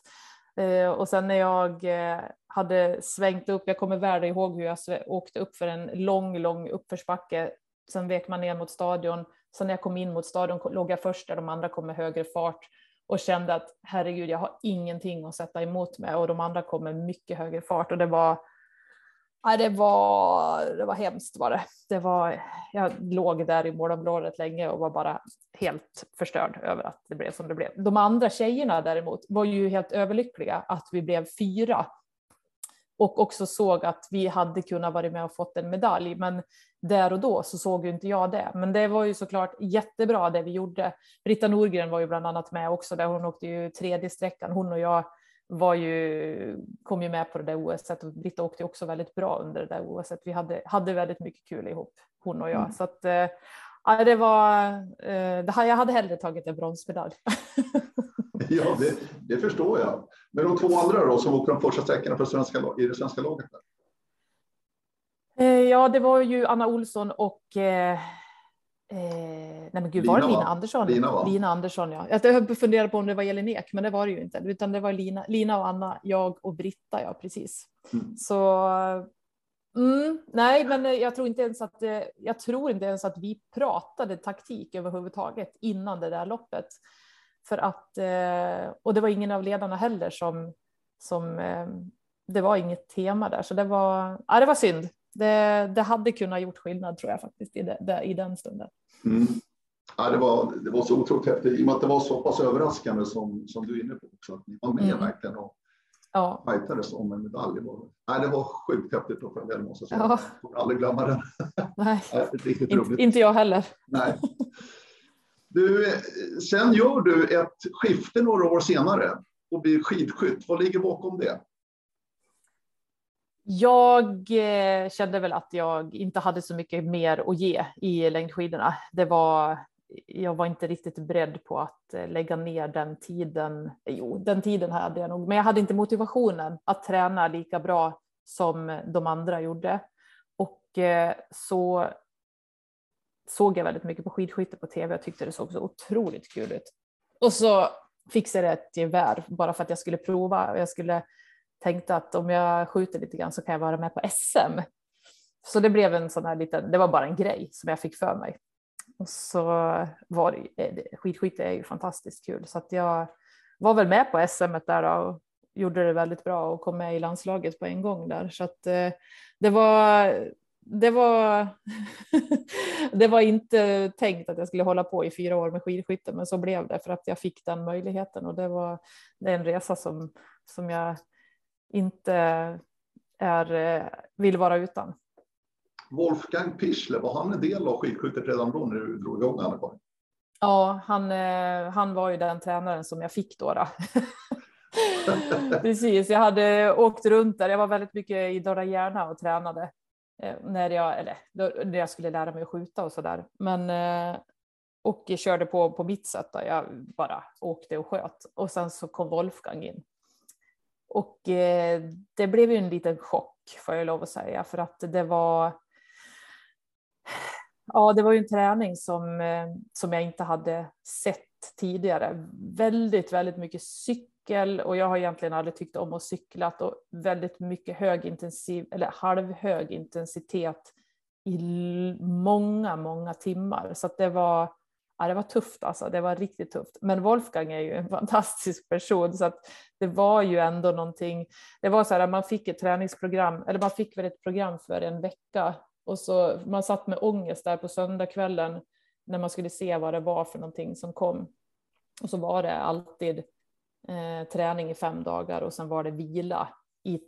A: Eh, och sen när jag eh, hade svängt upp, jag kommer väl ihåg hur jag åkte upp för en lång, lång uppförsbacke. Sen vek man ner mot stadion. Sen när jag kom in mot stadion låg jag först där de andra kom med högre fart och kände att herregud, jag har ingenting att sätta emot med och de andra kom med mycket högre fart och det var Nej, det var, det var hemskt var det. det var, jag låg där i målområdet länge och var bara helt förstörd över att det blev som det blev. De andra tjejerna däremot var ju helt överlyckliga att vi blev fyra och också såg att vi hade kunnat vara med och fått en medalj. Men där och då så såg ju inte jag det. Men det var ju såklart jättebra det vi gjorde. Britta Norgren var ju bland annat med också där hon åkte ju tredje sträckan. Hon och jag var ju, kom ju med på det där OSet och Britta åkte också väldigt bra under det där OSet. Vi hade, hade väldigt mycket kul ihop, hon och jag. Mm. Så att, äh, det var, äh, det jag hade hellre tagit en bronsmedalj. [laughs]
B: ja, det, det, förstår jag. Men de två andra då som åkte de första sträckorna för svenska, i det svenska laget? Där?
A: Ja, det var ju Anna Olsson och eh, Eh, nej men gud, Lina, var det Lina Andersson?
B: Lina,
A: Lina Andersson, ja. Jag funderade på om det var Elin Ek, men det var det ju inte, utan det var Lina, Lina och Anna, jag och Britta, ja precis. Mm. Så mm, nej, men jag tror inte ens att jag tror inte ens att vi pratade taktik överhuvudtaget innan det där loppet. För att, eh, och det var ingen av ledarna heller som, som eh, det var inget tema där, så det var, ja, det var synd det, det hade kunnat gjort skillnad tror jag faktiskt i, det, i den stunden. Mm.
B: Ja, det, var, det var så otroligt häftigt i och med att det var så pass överraskande som, som du är inne på också. Att ni var med mm. verkligen och ja. fightades om en medalj. Det nej, det var sjukt häftigt att följa det måste jag säga. Ja. Jag kommer aldrig glömma den.
A: Nej, [laughs] riktigt inte, inte jag heller.
B: Nej. Du, sen gör du ett skifte några år senare och blir skidskytt. Vad ligger bakom det?
A: Jag eh, kände väl att jag inte hade så mycket mer att ge i längdskidorna. Det var, jag var inte riktigt beredd på att eh, lägga ner den tiden. Jo, den tiden hade jag nog, men jag hade inte motivationen att träna lika bra som de andra gjorde. Och eh, så såg jag väldigt mycket på skidskytte på tv. Jag tyckte det såg så otroligt kul ut. Och så fixade jag ett gevär bara för att jag skulle prova. Jag skulle tänkte att om jag skjuter lite grann så kan jag vara med på SM. Så det blev en sån här liten, det var bara en grej som jag fick för mig. Och så var det, eh, skidskytte är ju fantastiskt kul så att jag var väl med på SM där och gjorde det väldigt bra och kom med i landslaget på en gång där så att eh, det var det var, [laughs] det var inte tänkt att jag skulle hålla på i fyra år med skidskytte, men så blev det för att jag fick den möjligheten och det var det är en resa som, som jag inte är, eh, vill vara utan.
B: Wolfgang Pichler, var han en del av skidskyttet redan då när du drog igång Anna-Karin?
A: Ja, han, eh, han var ju den tränaren som jag fick då. då. [laughs] [laughs] Precis, jag hade åkt runt där. Jag var väldigt mycket i Norra Järna och tränade Eh, när jag, eller, när jag skulle lära mig att skjuta och sådär. Men eh, och jag körde på på mitt sätt. Då. Jag bara åkte och sköt och sen så kom Wolfgang in och eh, det blev ju en liten chock får jag lov att säga för att det var Ja, det var ju en träning som, eh, som jag inte hade sett tidigare. Väldigt, väldigt mycket cykel och jag har egentligen aldrig tyckt om att cykla och väldigt mycket högintensiv, eller halvhög intensitet i många, många timmar. Så att det var ja, det var tufft alltså, det var riktigt tufft. Men Wolfgang är ju en [laughs] fantastisk person så att det var ju ändå någonting. Det var så här, man fick ett träningsprogram, eller man fick väl ett program för en vecka och så man satt med ångest där på söndagskvällen när man skulle se vad det var för någonting som kom. Och så var det alltid eh, träning i fem dagar och sen var det vila i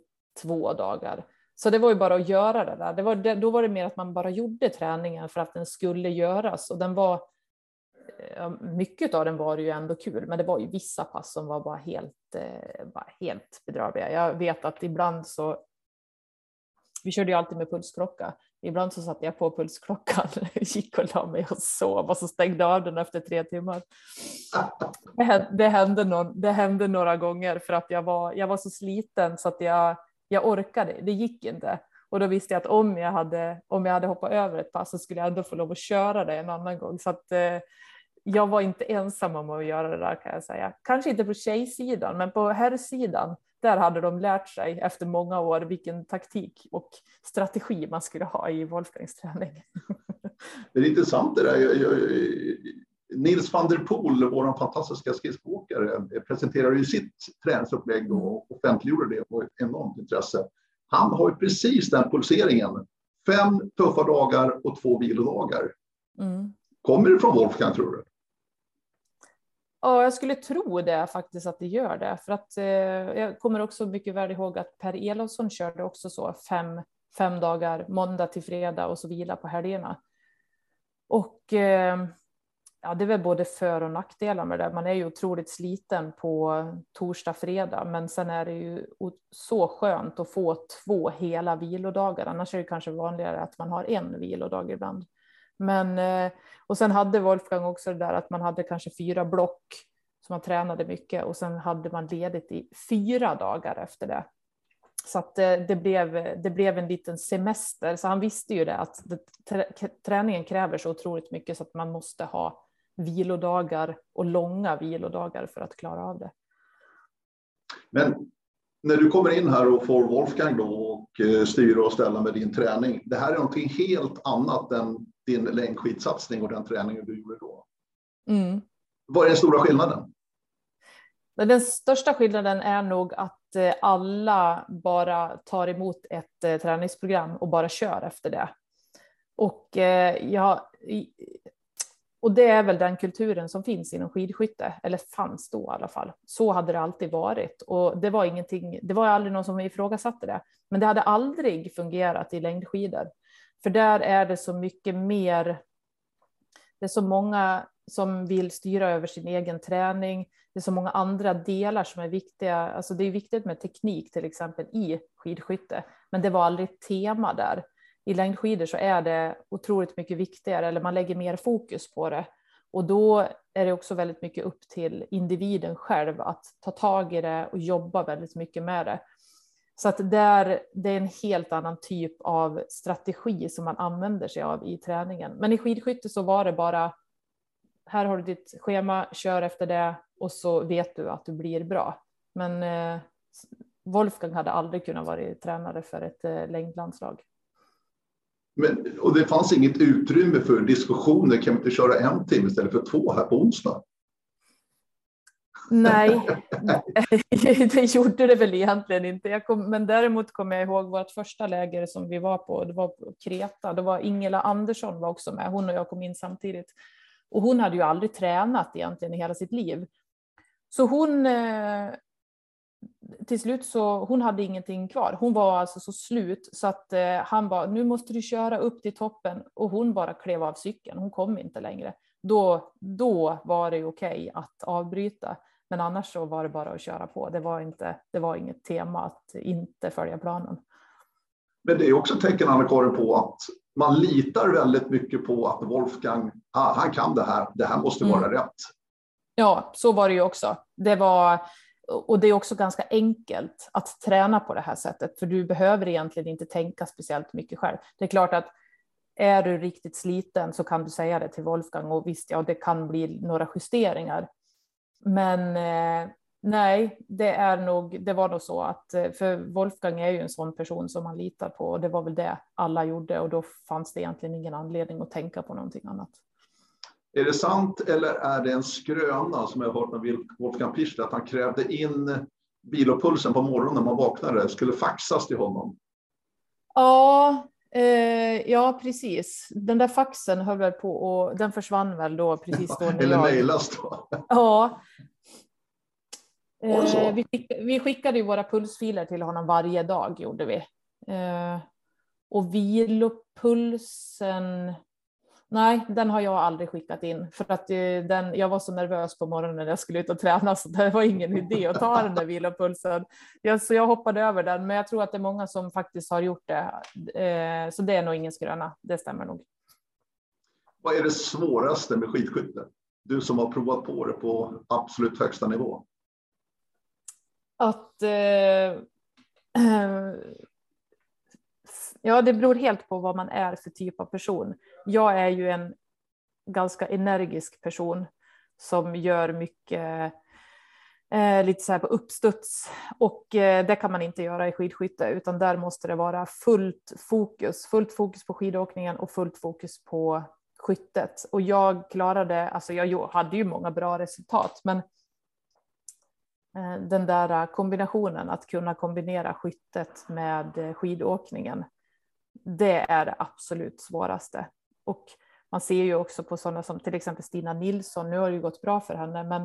A: två dagar. Så det var ju bara att göra det där. Det var, det, då var det mer att man bara gjorde träningen för att den skulle göras och den var eh, mycket av den var ju ändå kul, men det var ju vissa pass som var bara helt, eh, bara helt bedrövliga. Jag vet att ibland så, vi körde ju alltid med pulsklocka, ibland så satte jag på pulsklockan, [laughs] gick och la mig och sov och så stängde av den efter tre timmar. Det hände, det hände, någon, det hände några gånger för att jag var, jag var så sliten så att jag, jag orkade, det gick inte. Och då visste jag att om jag hade, om jag hade hoppat över ett pass så skulle jag ändå få lov att köra det en annan gång. Så att, eh, jag var inte ensam om att göra det där kan jag säga. Kanske inte på tjejsidan, men på herrsidan, där hade de lärt sig efter många år vilken taktik och strategi man skulle ha i Wolfgangs träning.
B: Det är intressant det där. Jag, jag, Nils van der Poel, vår fantastiska skridskoåkare, presenterade ju sitt träningsupplägg och offentliggjorde det ett enormt intresse. Han har ju precis den pulseringen. Fem tuffa dagar och två vilodagar. Mm. Kommer det från Wolfgang tror du?
A: Ja, jag skulle tro det faktiskt att det gör det. För att eh, jag kommer också mycket väl ihåg att Per Elofsson körde också så fem, fem dagar, måndag till fredag och så vila på helgerna. Och eh, ja, det är väl både för och nackdelar med det. Man är ju otroligt sliten på torsdag, fredag, men sen är det ju så skönt att få två hela vilodagar. Annars är det kanske vanligare att man har en vilodag ibland. Men, eh, och sen hade Wolfgang också det där att man hade kanske fyra block som man tränade mycket och sen hade man ledigt i fyra dagar efter det. Så att det, det, blev, det blev en liten semester. Så han visste ju det att träningen kräver så otroligt mycket så att man måste ha vilodagar och långa vilodagar för att klara av det.
B: Men när du kommer in här och får Wolfgang då och eh, styra och ställa med din träning. Det här är någonting helt annat än din längdskidsatsning och den träningen du gjorde då. Mm. Vad är den stora skillnaden?
A: Den största skillnaden är nog att eh, alla bara tar emot ett eh, träningsprogram och bara kör efter det. Och, eh, ja, och det är väl den kulturen som finns inom skidskytte, eller fanns då i alla fall. Så hade det alltid varit och det var ingenting. Det var aldrig någon som ifrågasatte det, men det hade aldrig fungerat i längdskidor. För där är det så mycket mer. Det är så många som vill styra över sin egen träning. Det är så många andra delar som är viktiga. Alltså det är viktigt med teknik till exempel i skidskytte, men det var aldrig tema där. I längdskidor så är det otroligt mycket viktigare, eller man lägger mer fokus på det. Och då är det också väldigt mycket upp till individen själv att ta tag i det och jobba väldigt mycket med det. Så att där, det är en helt annan typ av strategi som man använder sig av i träningen. Men i skidskytte så var det bara, här har du ditt schema, kör efter det och så vet du att du blir bra. Men eh, Wolfgang hade aldrig kunnat vara tränare för ett eh, längdlandslag.
B: Men, och det fanns inget utrymme för diskussioner, kan vi inte köra en timme istället för två här på onsdag?
A: Nej, [laughs] [laughs] det gjorde det väl egentligen inte. Kom, men däremot kommer jag ihåg vårt första läger som vi var på. Det var på Kreta. Det var Ingela Andersson var också med. Hon och jag kom in samtidigt. Och hon hade ju aldrig tränat egentligen i hela sitt liv. Så hon eh, till slut så hon hade ingenting kvar. Hon var alltså så slut så att eh, han bara, nu måste du köra upp till toppen och hon bara klev av cykeln. Hon kom inte längre. Då, då var det okej okay att avbryta. Men annars så var det bara att köra på. Det var, inte, det var inget tema att inte följa planen.
B: Men det är också ett tecken, Anna-Karin, på att man litar väldigt mycket på att Wolfgang, ah, han kan det här, det här måste vara mm. rätt.
A: Ja, så var det ju också. Det var, och det är också ganska enkelt att träna på det här sättet, för du behöver egentligen inte tänka speciellt mycket själv. Det är klart att är du riktigt sliten så kan du säga det till Wolfgang och visst, ja, det kan bli några justeringar. Men eh, nej, det, är nog, det var nog så att eh, för Wolfgang är ju en sån person som man litar på och det var väl det alla gjorde och då fanns det egentligen ingen anledning att tänka på någonting annat.
B: Är det sant eller är det en skröna som jag har hört med Wolfgang Pichler att han krävde in bilopulsen på morgonen när man vaknade, skulle faxas till honom?
A: Ja, Eh, ja, precis. Den där faxen höll väl på och den försvann väl då precis då. [laughs]
B: Eller jag... mejlas då. [laughs]
A: Ja. Eh, vi, skick, vi, skickade ju våra pulsfiler till honom varje dag gjorde vi. Eh, och vilopulsen, nej, den har jag aldrig skickat in för att eh, den, jag var så nervös på morgonen när jag skulle ut och träna så det var ingen idé att ta den där vilopulsen. Jag, så jag hoppade över den, men jag tror att det är många som faktiskt har gjort det. Eh, så det är nog ingen skröna, det stämmer nog.
B: Vad är det svåraste med skidskytte? Du som har provat på det på absolut högsta nivå.
A: Att eh, [clears throat] Ja, det beror helt på vad man är för typ av person. Jag är ju en ganska energisk person som gör mycket eh, lite så här på uppstuds och eh, det kan man inte göra i skidskytte utan där måste det vara fullt fokus, fullt fokus på skidåkningen och fullt fokus på skyttet. Och jag klarade, alltså jag hade ju många bra resultat, men eh, den där kombinationen att kunna kombinera skyttet med eh, skidåkningen det är det absolut svåraste. Och man ser ju också på sådana som till exempel Stina Nilsson, nu har det ju gått bra för henne, men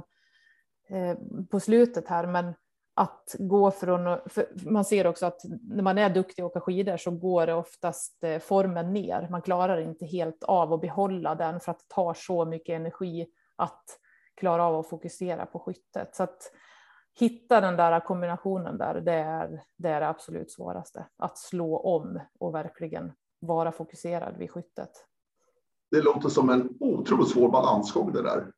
A: eh, på slutet här, men att gå från, man ser också att när man är duktig att åka skidor så går det oftast eh, formen ner. Man klarar inte helt av att behålla den för att det tar så mycket energi att klara av att fokusera på skyttet. Så att hitta den där kombinationen där, det är, det är det absolut svåraste. Att slå om och verkligen vara fokuserad vid skyttet.
B: Det låter som en otroligt svår balansgång det där.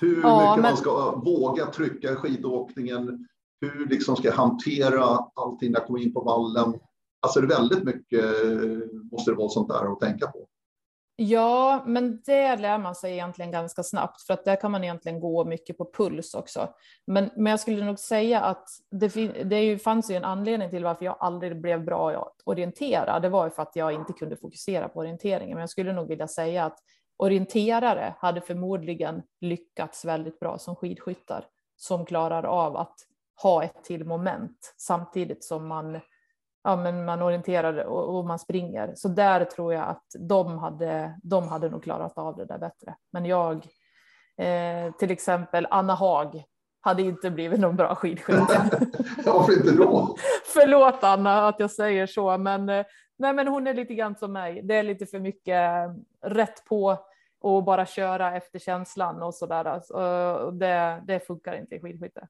B: Hur ja, mycket men... man ska våga trycka skidåkningen, hur liksom ska jag hantera allting när jag kommer in på vallen. Alltså det är väldigt mycket måste det vara sånt där att tänka på.
A: Ja, men det lär man sig egentligen ganska snabbt för att där kan man egentligen gå mycket på puls också. Men, men jag skulle nog säga att det, det fanns ju en anledning till varför jag aldrig blev bra att orientera. Det var ju för att jag inte kunde fokusera på orienteringen. Men jag skulle nog vilja säga att orienterare hade förmodligen lyckats väldigt bra som skidskyttar som klarar av att ha ett till moment samtidigt som man ja, men man orienterar och, och, man springer. Så där tror jag att de hade, de hade nog klarat av det där bättre. Men jag, eh, till exempel Anna Hag, hade inte blivit någon bra skidskytte. [laughs]
B: Varför inte då? [laughs]
A: Förlåt Anna att jag säger så, men, eh, nej, men hon är lite grann som mig. Det är lite för mycket rätt på och bara köra efter känslan och så där. Alltså, det, det funkar inte i skidskytte.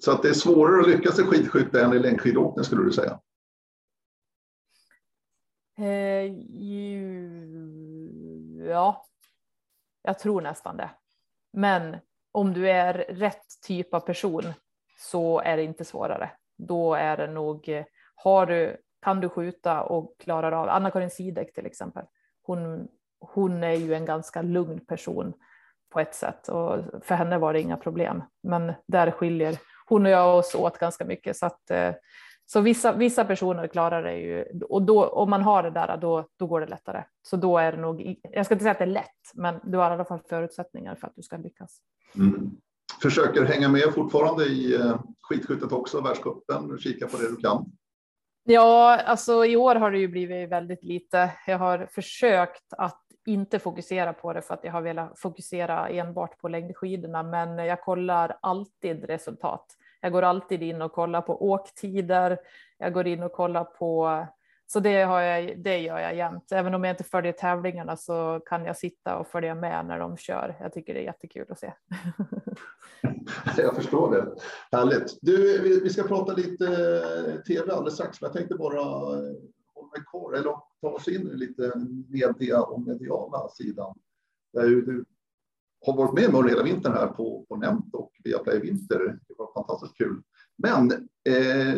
B: Så att det är svårare att lyckas i skidskytte än i längdskidåkning skulle du säga?
A: Eh, ja, jag tror nästan det. Men om du är rätt typ av person så är det inte svårare. Då är det nog, har du, kan du skjuta och klarar av, Anna-Karin Sidek till exempel, hon, hon är ju en ganska lugn person på ett sätt och för henne var det inga problem. Men där skiljer hon och jag oss åt ganska mycket. Så, att, eh, så vissa, vissa personer klarar det ju och då, om man har det där då, då går det lättare. Så då är det nog, jag ska inte säga att det är lätt, men du har i alla fall förutsättningar för att du ska lyckas.
B: Mm. Försöker hänga med fortfarande i eh, skidskyttet också, världscupen, kika på det du kan.
A: Ja, alltså i år har det ju blivit väldigt lite. Jag har försökt att inte fokusera på det för att jag har velat fokusera enbart på längdskidorna, men jag kollar alltid resultat. Jag går alltid in och kollar på åktider. Jag går in och kollar på så det, har jag, det gör jag jämt. Även om jag inte följer tävlingarna så kan jag sitta och följa med när de kör. Jag tycker det är jättekul att se. [laughs]
B: jag förstår det. Härligt. Du, vi ska prata lite eh, tv alldeles strax, men jag tänkte bara eh, hålla mig kvar eller ta oss in i lite media och mediala sidan. Där du har varit med mig hela vintern här på, på Nämnt och via Play Vinter. Det var fantastiskt kul. Men eh,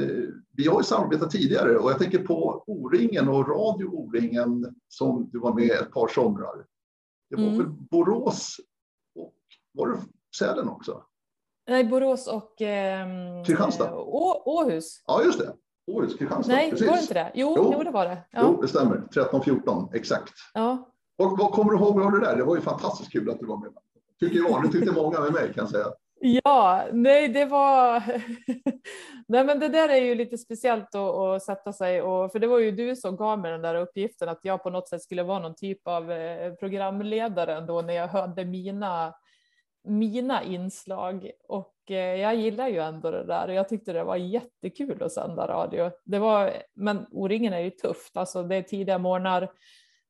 B: vi har ju samarbetat tidigare och jag tänker på O-ringen och Radio O-ringen som du var med ett par somrar. Det var mm. väl Borås och var det Sälen också?
A: Nej, Borås och eh,
B: Kristianstad.
A: Å, Åhus.
B: Ja, just det. Åhus, Kristianstad.
A: Nej, Precis. var det inte det? Jo, jo. jo det var det.
B: Ja. Jo, det stämmer. 13-14, exakt.
A: Ja.
B: Och, vad kommer du ihåg av det där? Det var ju fantastiskt kul att du var med. Tycker jag. Det tyckte många med mig kan jag säga. [laughs]
A: Ja, nej, det var. [laughs] nej, men det där är ju lite speciellt att, att, sätta sig och för det var ju du som gav mig den där uppgiften att jag på något sätt skulle vara någon typ av eh, programledare då när jag hade mina mina inslag och Eh, jag gillar ju ändå det där och jag tyckte det var jättekul att sända radio. Det var, men O-ringen är ju tufft, alltså det är tidiga morgnar,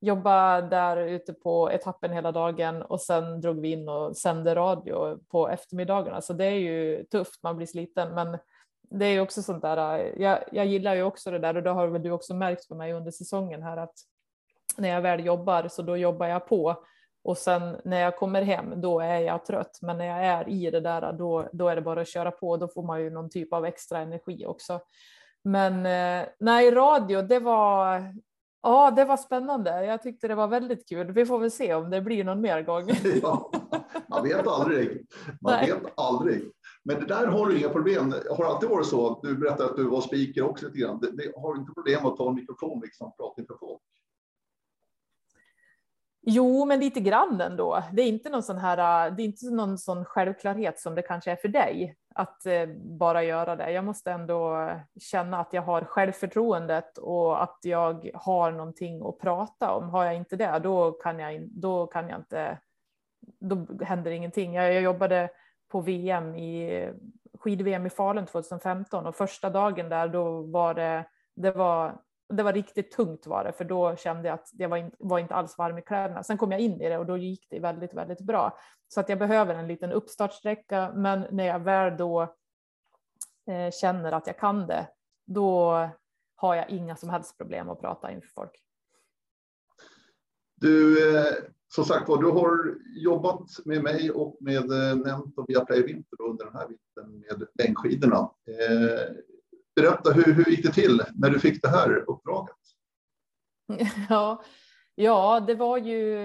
A: jobba där ute på etappen hela dagen och sen drog vi in och sände radio på eftermiddagarna. Så det är ju tufft, man blir sliten. Men det är ju också sånt där, eh, jag, jag gillar ju också det där och det har väl du också märkt på mig under säsongen här att när jag väl jobbar så då jobbar jag på och sen när jag kommer hem då är jag trött. Men när jag är i det där då, då är det bara att köra på. Då får man ju någon typ av extra energi också. Men eh, nej, radio, det var, Ja, det var spännande. Jag tyckte det var väldigt kul. Vi får väl se om det blir någon mer gång. [laughs]
B: Ja, man vet aldrig. Man Nej. vet aldrig. Men det där har du inga problem. Har alltid varit så. Du berättade att du var speaker också lite grann. Det, det har inte problem att ta en mikrofon liksom, prata inför folk.
A: Jo, men lite grann ändå. Det är inte någon sån här. Det är inte någon sån självklarhet som det kanske är för dig att eh, bara göra det. Jag måste ändå känna att jag har självförtroendet och att jag har någonting att prata om. Har jag inte det, då kan jag, då kan jag inte. Då händer ingenting. Jag, jag jobbade på VM i skid-VM i Falun 2015 och första dagen där då var det. Det var det var riktigt tungt var det, för då kände jag att jag var, in, var inte alls varm i kläderna. Sen kom jag in i det och då gick det väldigt, väldigt bra. Så att jag behöver en liten uppstartsträcka, men när jag väl då eh, känner att jag kan det, då har jag inga som helst problem att prata inför folk.
B: Du, eh, som sagt var, du har jobbat med mig och med eh, Nent och Viaplay Vinter under den här vintern med längdskidorna. Eh, berätta, hur, hur gick det till när du fick det här uppdraget? [laughs]
A: Ja, ja det var ju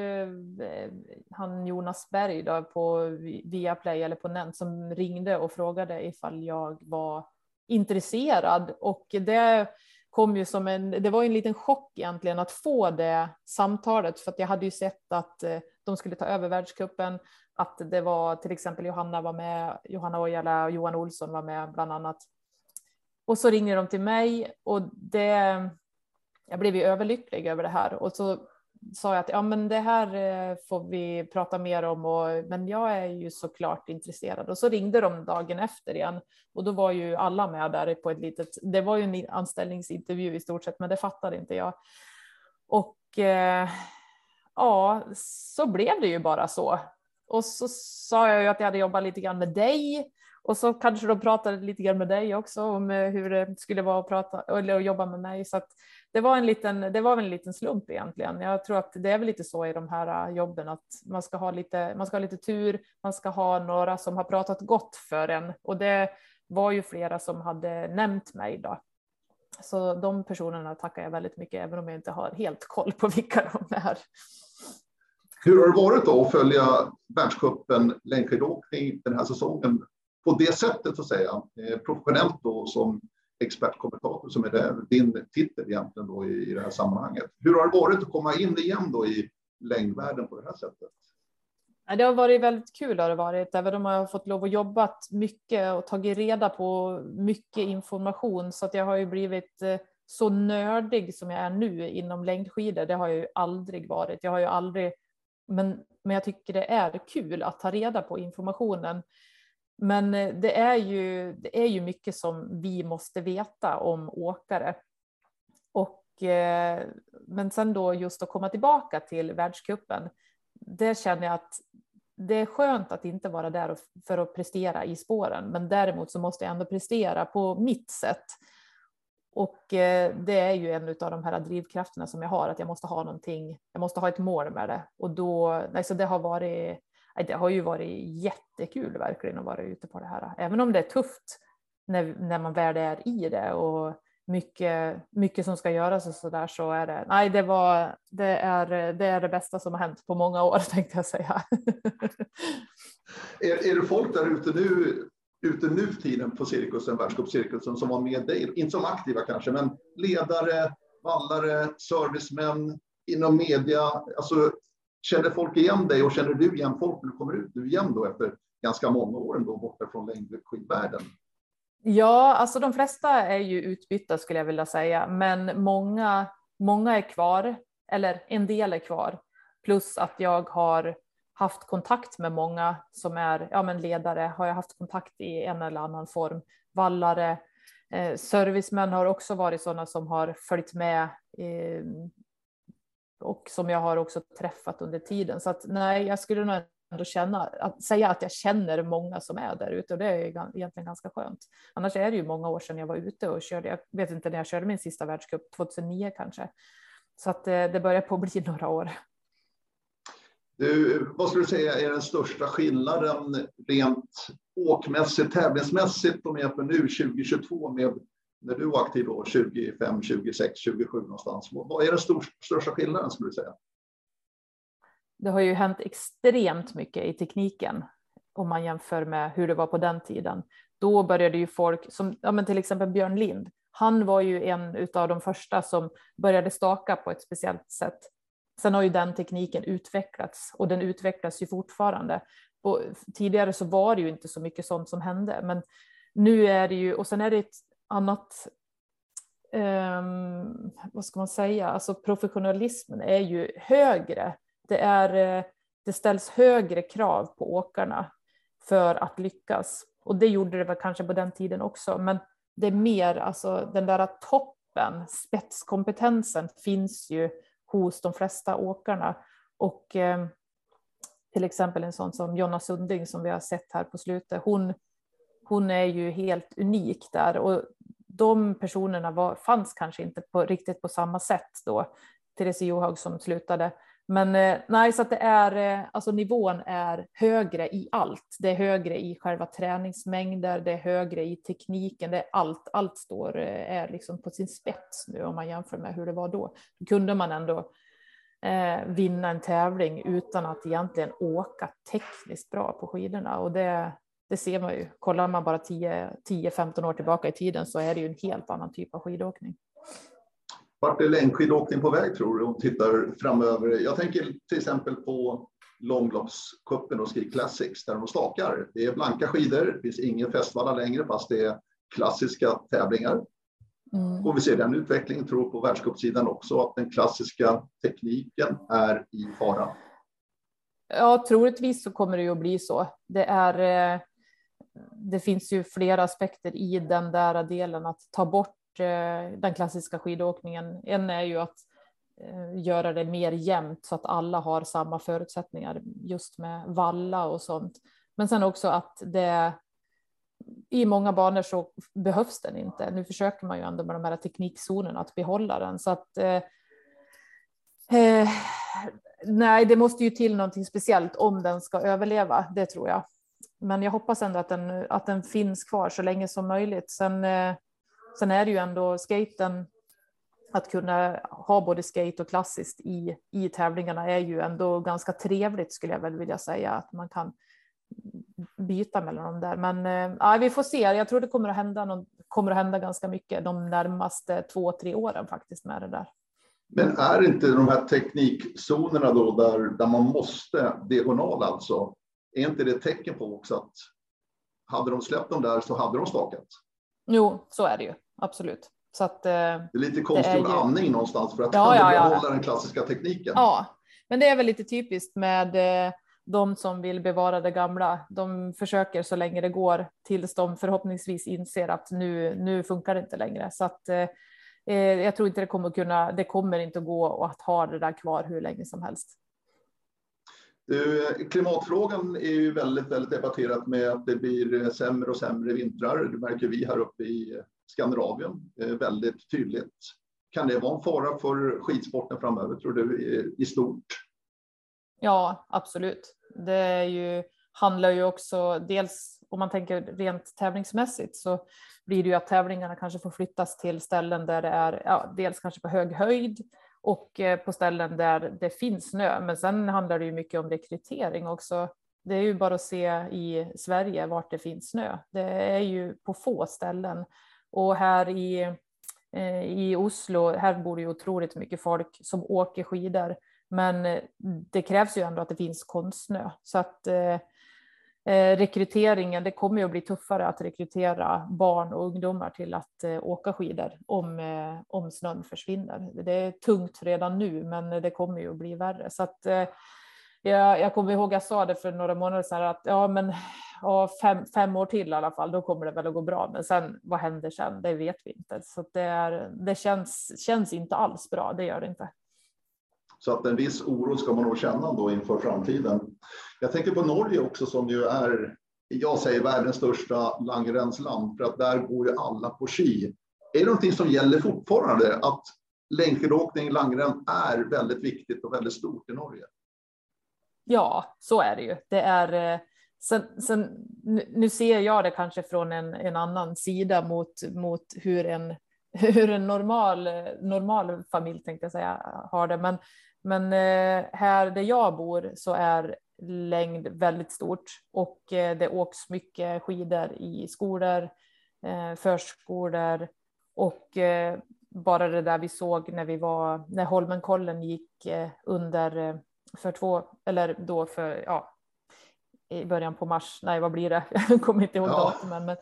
A: eh, han Jonas Berg då på Viaplay eller på Nent som ringde och frågade ifall jag var intresserad och det kom ju som en, det var en liten chock egentligen att få det samtalet för att jag hade ju sett att eh, de skulle ta över världskuppen, att det var till exempel Johanna var med, Johanna Ojala och Johan Olsson var med bland annat. Och så ringer de till mig och det, jag blev ju överlycklig över det här och så sa jag att ja, men det här eh, får vi prata mer om, och, men jag är ju såklart intresserad. Och så ringde de dagen efter igen och då var ju alla med där på ett litet, det var ju en anställningsintervju i stort sett, men det fattade inte jag. Och eh, ja, så blev det ju bara så. Och så sa jag ju att jag hade jobbat lite grann med dig och så kanske de pratade lite grann med dig också om eh, hur det skulle vara att prata eller att jobba med mig. Så det var en liten, det var en liten slump egentligen. Jag tror att det är väl lite så i de här eh, jobben att man ska ha lite, man ska ha lite tur. Man ska ha några som har pratat gott för en och det var ju flera som hade nämnt mig då. Så de personerna tackar jag väldigt mycket, även om jag inte har helt koll på vilka de är.
B: Hur har det varit då att följa världscupen längdskidåkning den här säsongen på det sättet så att säga, eh, professionellt då som expertkommentator som är det, din titel egentligen då i, i det här sammanhanget. Hur har det varit att komma in igen då i längdvärlden på det här sättet?
A: Det har varit väldigt kul har det varit, även om jag har fått lov att jobba mycket och tagit reda på mycket information så att jag har ju blivit eh, så nördig som jag är nu inom längdskidor. Det har jag ju aldrig varit. Jag har ju aldrig, men, men jag tycker det är kul att ta reda på informationen. Men eh, det är, ju, det är ju mycket som vi måste veta om åkare. Och, eh, men sen då just att komma tillbaka till världskuppen, det känner jag att det är skönt att inte vara där för att prestera i spåren, men däremot så måste jag ändå prestera på mitt sätt. Och eh, det är ju en av de här drivkrafterna som jag har, att jag måste ha någonting, jag måste ha ett mål med det. Och då, alltså det har varit det har ju varit jättekul verkligen att vara ute på det här. Även om det är tufft när, när man väl är i det och mycket, mycket som ska göras och så där så är det, nej det var, det är, det är det bästa som har hänt på många år [laughs] tänkte jag säga. [laughs]
B: är, är det folk där ute nu, ute nu tiden på cirkusen, världscupcirkusen som var med dig, inte som aktiva kanske, men ledare, vallare, servicemän inom media, alltså Känner folk igen dig och känner du igen folk när du kommer ut nu igen då efter ganska många år ändå borta från längdskidvärlden?
A: Ja, alltså de flesta är ju utbytta skulle jag vilja säga, men många, många är kvar, eller en del är kvar. Plus att jag har haft kontakt med många som är ja, men ledare, har jag haft kontakt i en eller annan form. Vallare, eh, servicemän har också varit sådana som har följt med eh, och som jag har också träffat under tiden. Så att nej, jag skulle nog ändå känna, att säga att jag känner många som är där ute och det är egentligen ganska skönt. Annars är det ju många år sedan jag var ute och körde, jag vet inte när jag körde min sista världscup, 2009 kanske. Så att eh, det, börjar på att bli [laughs] några år.
B: Du, vad skulle du säga är den största skillnaden rent åkmässigt, tävlingsmässigt om jämför nu 2022 med när du var aktiv då, 25, 26, 27 någonstans? Vad är den största skillnaden skulle du säga?
A: Det har ju hänt extremt mycket i tekniken om man jämför med hur det var på den tiden. Då började ju folk, som ja, men till exempel Björn Lind, han var ju en av de första som började staka på ett speciellt sätt. Sen har ju den tekniken utvecklats och den utvecklas ju fortfarande. Och tidigare så var det ju inte så mycket sånt som hände, men nu är det ju, och sen är det ett annat, um, vad ska man säga, alltså professionalismen är ju högre. Det, är, eh, det ställs högre krav på åkarna för att lyckas. Och det gjorde det väl kanske på den tiden också, men det är mer, alltså den där toppen, spetskompetensen finns ju hos de flesta åkarna. Och eh, till exempel en sån som Jonna Sunding som vi har sett här på slutet, hon, hon är ju helt unik där och de personerna var, fanns kanske inte på, riktigt på samma sätt då. Therese Johaug som slutade men eh, nej, så att det är, eh, alltså nivån är högre i allt. Det är högre i själva träningsmängder, det är högre i tekniken, det är allt, allt står, eh, är liksom på sin spets nu om man jämför med hur det var då. Då kunde man ändå eh, vinna en tävling utan att egentligen åka tekniskt bra på skidorna och det, det ser man ju. Kollar man bara 10-15 år tillbaka i tiden så är det ju en helt annan typ av skidåkning.
B: Vart är längdskidåkning på väg tror du om tittar framöver? Jag tänker till exempel på långloppscupen och Ski Classics där de stakar. Det är blanka skidor, det finns ingen fästvalla längre fast det är klassiska tävlingar. Mm. Får vi se den utvecklingen, tror på världscupsidan också, att den klassiska tekniken är i fara?
A: Ja, troligtvis så kommer det ju att bli så. Det, är, eh, det finns ju flera aspekter i den där delen att ta bort Eh, den klassiska skidåkningen. En är ju att eh, göra det mer jämnt så att alla har samma förutsättningar just med valla och sånt. Men sen också att det i många banor så behövs den inte. Nu försöker man ju ändå med de här teknikzonerna att behålla den så att eh, eh, nej, det måste ju till någonting speciellt om den ska överleva. Det tror jag. Men jag hoppas ändå att den, att den finns kvar så länge som möjligt. Sen eh, Sen är det ju ändå skaten, att kunna ha både skate och klassiskt i, i tävlingarna är ju ändå ganska trevligt skulle jag väl vilja säga att man kan byta mellan dem där. Men eh, ja, vi får se. Jag tror det kommer att hända, någon, kommer att hända ganska mycket de närmaste två, tre åren faktiskt med det där.
B: Men är inte de här teknikzonerna då där, där man måste diagonal alltså, är inte det ett tecken på också att hade de släppt dem där så hade de stakat?
A: Jo, så är det ju absolut. Så att, eh, det
B: är lite konstgjord ju... andning någonstans för att ja, ja, ja. behålla den klassiska tekniken.
A: Ja, men det är väl lite typiskt med eh, de som vill bevara det gamla. De försöker så länge det går tills de förhoppningsvis inser att nu, nu funkar det inte längre. Så att, eh, eh jag tror inte det kommer kunna. Det kommer inte att gå att ha det där kvar hur länge som helst.
B: Klimatfrågan är ju väldigt, väldigt debatterat med att det blir sämre och sämre vintrar. Det märker vi här uppe i Skandinavien väldigt tydligt. Kan det vara en fara för skidsporten framöver, tror du, i stort?
A: Ja, absolut. Det ju, handlar ju också dels om man tänker rent tävlingsmässigt så blir det ju att tävlingarna kanske får flyttas till ställen där det är ja, dels kanske på hög höjd och eh, på ställen där det finns snö. Men sen handlar det ju mycket om rekrytering också. Det är ju bara att se i Sverige vart det finns snö. Det är ju på få ställen och här i, eh, i Oslo, här bor det ju otroligt mycket folk som åker skidor. Men eh, det krävs ju ändå att det finns konstsnö. Så att eh, Eh, rekryteringen, det kommer ju att bli tuffare att rekrytera barn och ungdomar till att eh, åka skidor om, eh, om snön försvinner. Det är tungt redan nu, men det kommer ju att bli värre. Så att, jag, jag kommer ihåg jag sa det för några månader sedan att ja, men ja, fem, fem år till i alla fall, då kommer det väl att gå bra. Men sen vad händer sen? Det vet vi inte. Så det, är, det känns, känns inte alls bra. Det gör det inte.
B: Så att en viss oro ska man nog känna då inför framtiden. Jag tänker på Norge också som ju är, jag säger världens största langrensland för att där går ju alla på ski. Är det någonting som gäller fortfarande att längdskidåkning, langren är väldigt viktigt och väldigt stort i Norge?
A: Ja, så är det ju. Det är, eh, sen, sen, nu ser jag det kanske från en, en annan sida mot, mot hur en, [laughs] hur en normal, normal familj tänkte jag säga har det. Men, men eh, här där jag bor så är längd väldigt stort. Och eh, det åks mycket skidor i skolor, förskolor. Och bara det där vi såg när vi var, när Holmenkollen gick under för två, eller då för, ja, i början på mars, nej vad blir det, [laughs] jag kommer inte ihåg ja. datumen, men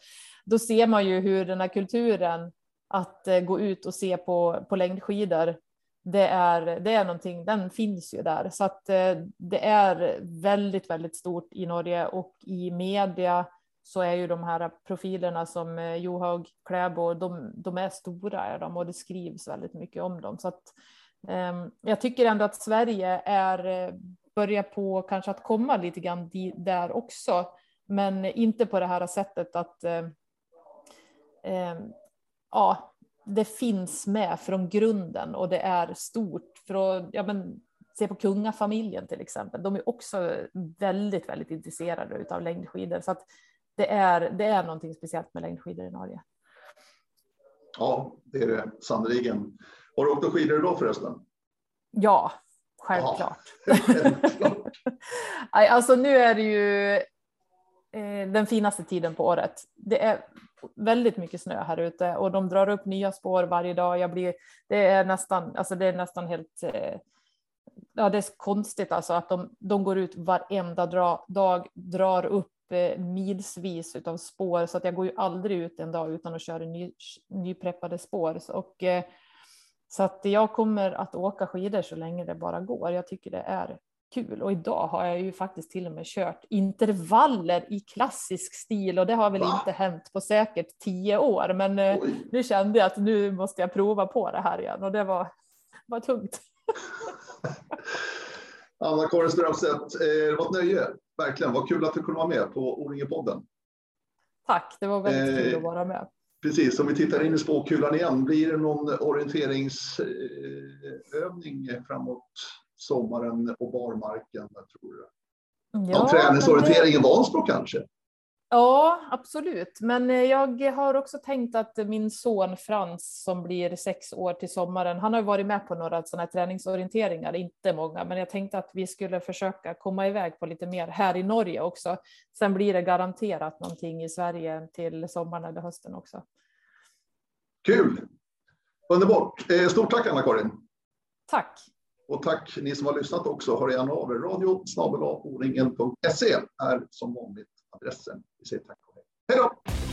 A: då ser man ju hur den här kulturen att eh, gå ut och se på, på längdskidor, det är, det är någonting, den finns ju där. Så att eh, det är väldigt, väldigt stort i Norge och i media så är ju de här profilerna som eh, Johaug Kläbo, de, de är stora är de och det skrivs väldigt mycket om dem. Så att um, jag tycker ändå att Sverige är, eh, börjar på kanske att komma lite grann där också, men inte på det här sättet att eh, ehm, ja, det finns med från grunden och det är stort. För att, ja, men, se på kungafamiljen till exempel, de är också väldigt, väldigt intresserade av längdskidor. Så att det, är, det är någonting speciellt med längdskidor i Norge.
B: Ja, det är det sannerligen. Har du åkt skidor idag förresten?
A: Ja, självklart. Ja, [laughs] alltså nu är det ju Eh, den finaste tiden på året. Det är väldigt mycket snö här ute och de drar upp nya spår varje dag. Jag blir, det, är nästan, alltså det är nästan helt eh, ja, det är konstigt alltså att de, de går ut varenda dra, dag, drar upp eh, milsvis av spår så att jag går ju aldrig ut en dag utan att köra ny, nypreppade spår. Och, eh, så att jag kommer att åka skidor så länge det bara går. Jag tycker det är kul och idag har jag ju faktiskt till och med kört intervaller i klassisk stil och det har väl Va? inte hänt på säkert tio år. Men eh, Oj. nu kände jag att nu måste jag prova på det här igen och det var, var tungt. [laughs]
B: Anna-Karin Strömstedt, eh, det var ett nöje. Verkligen, vad kul att du kunde vara med på O-ringen-podden.
A: Tack, det var väldigt kul att eh, vara med.
B: Precis, om vi tittar in i spåkulan igen, blir det någon orienteringsövning framåt sommaren och barmarken? Tror du? Ja, någon träningsorientering i Vansbro kanske?
A: Ja, absolut. Men eh, jag har också tänkt att min son Frans som blir sex år till sommaren, han har varit med på några sådana här träningsorienteringar, inte många, men jag tänkte att vi skulle försöka komma iväg på lite mer här i Norge också. Sen blir det garanterat någonting i Sverige till sommaren eller hösten också.
B: Kul! Underbart! Eh, stort tack Anna-Karin!
A: Tack!
B: Och tack ni som har lyssnat också. Hör gärna av er. Radio snabel är som vanligt adressen. Vi säger tack och hej. Hej då!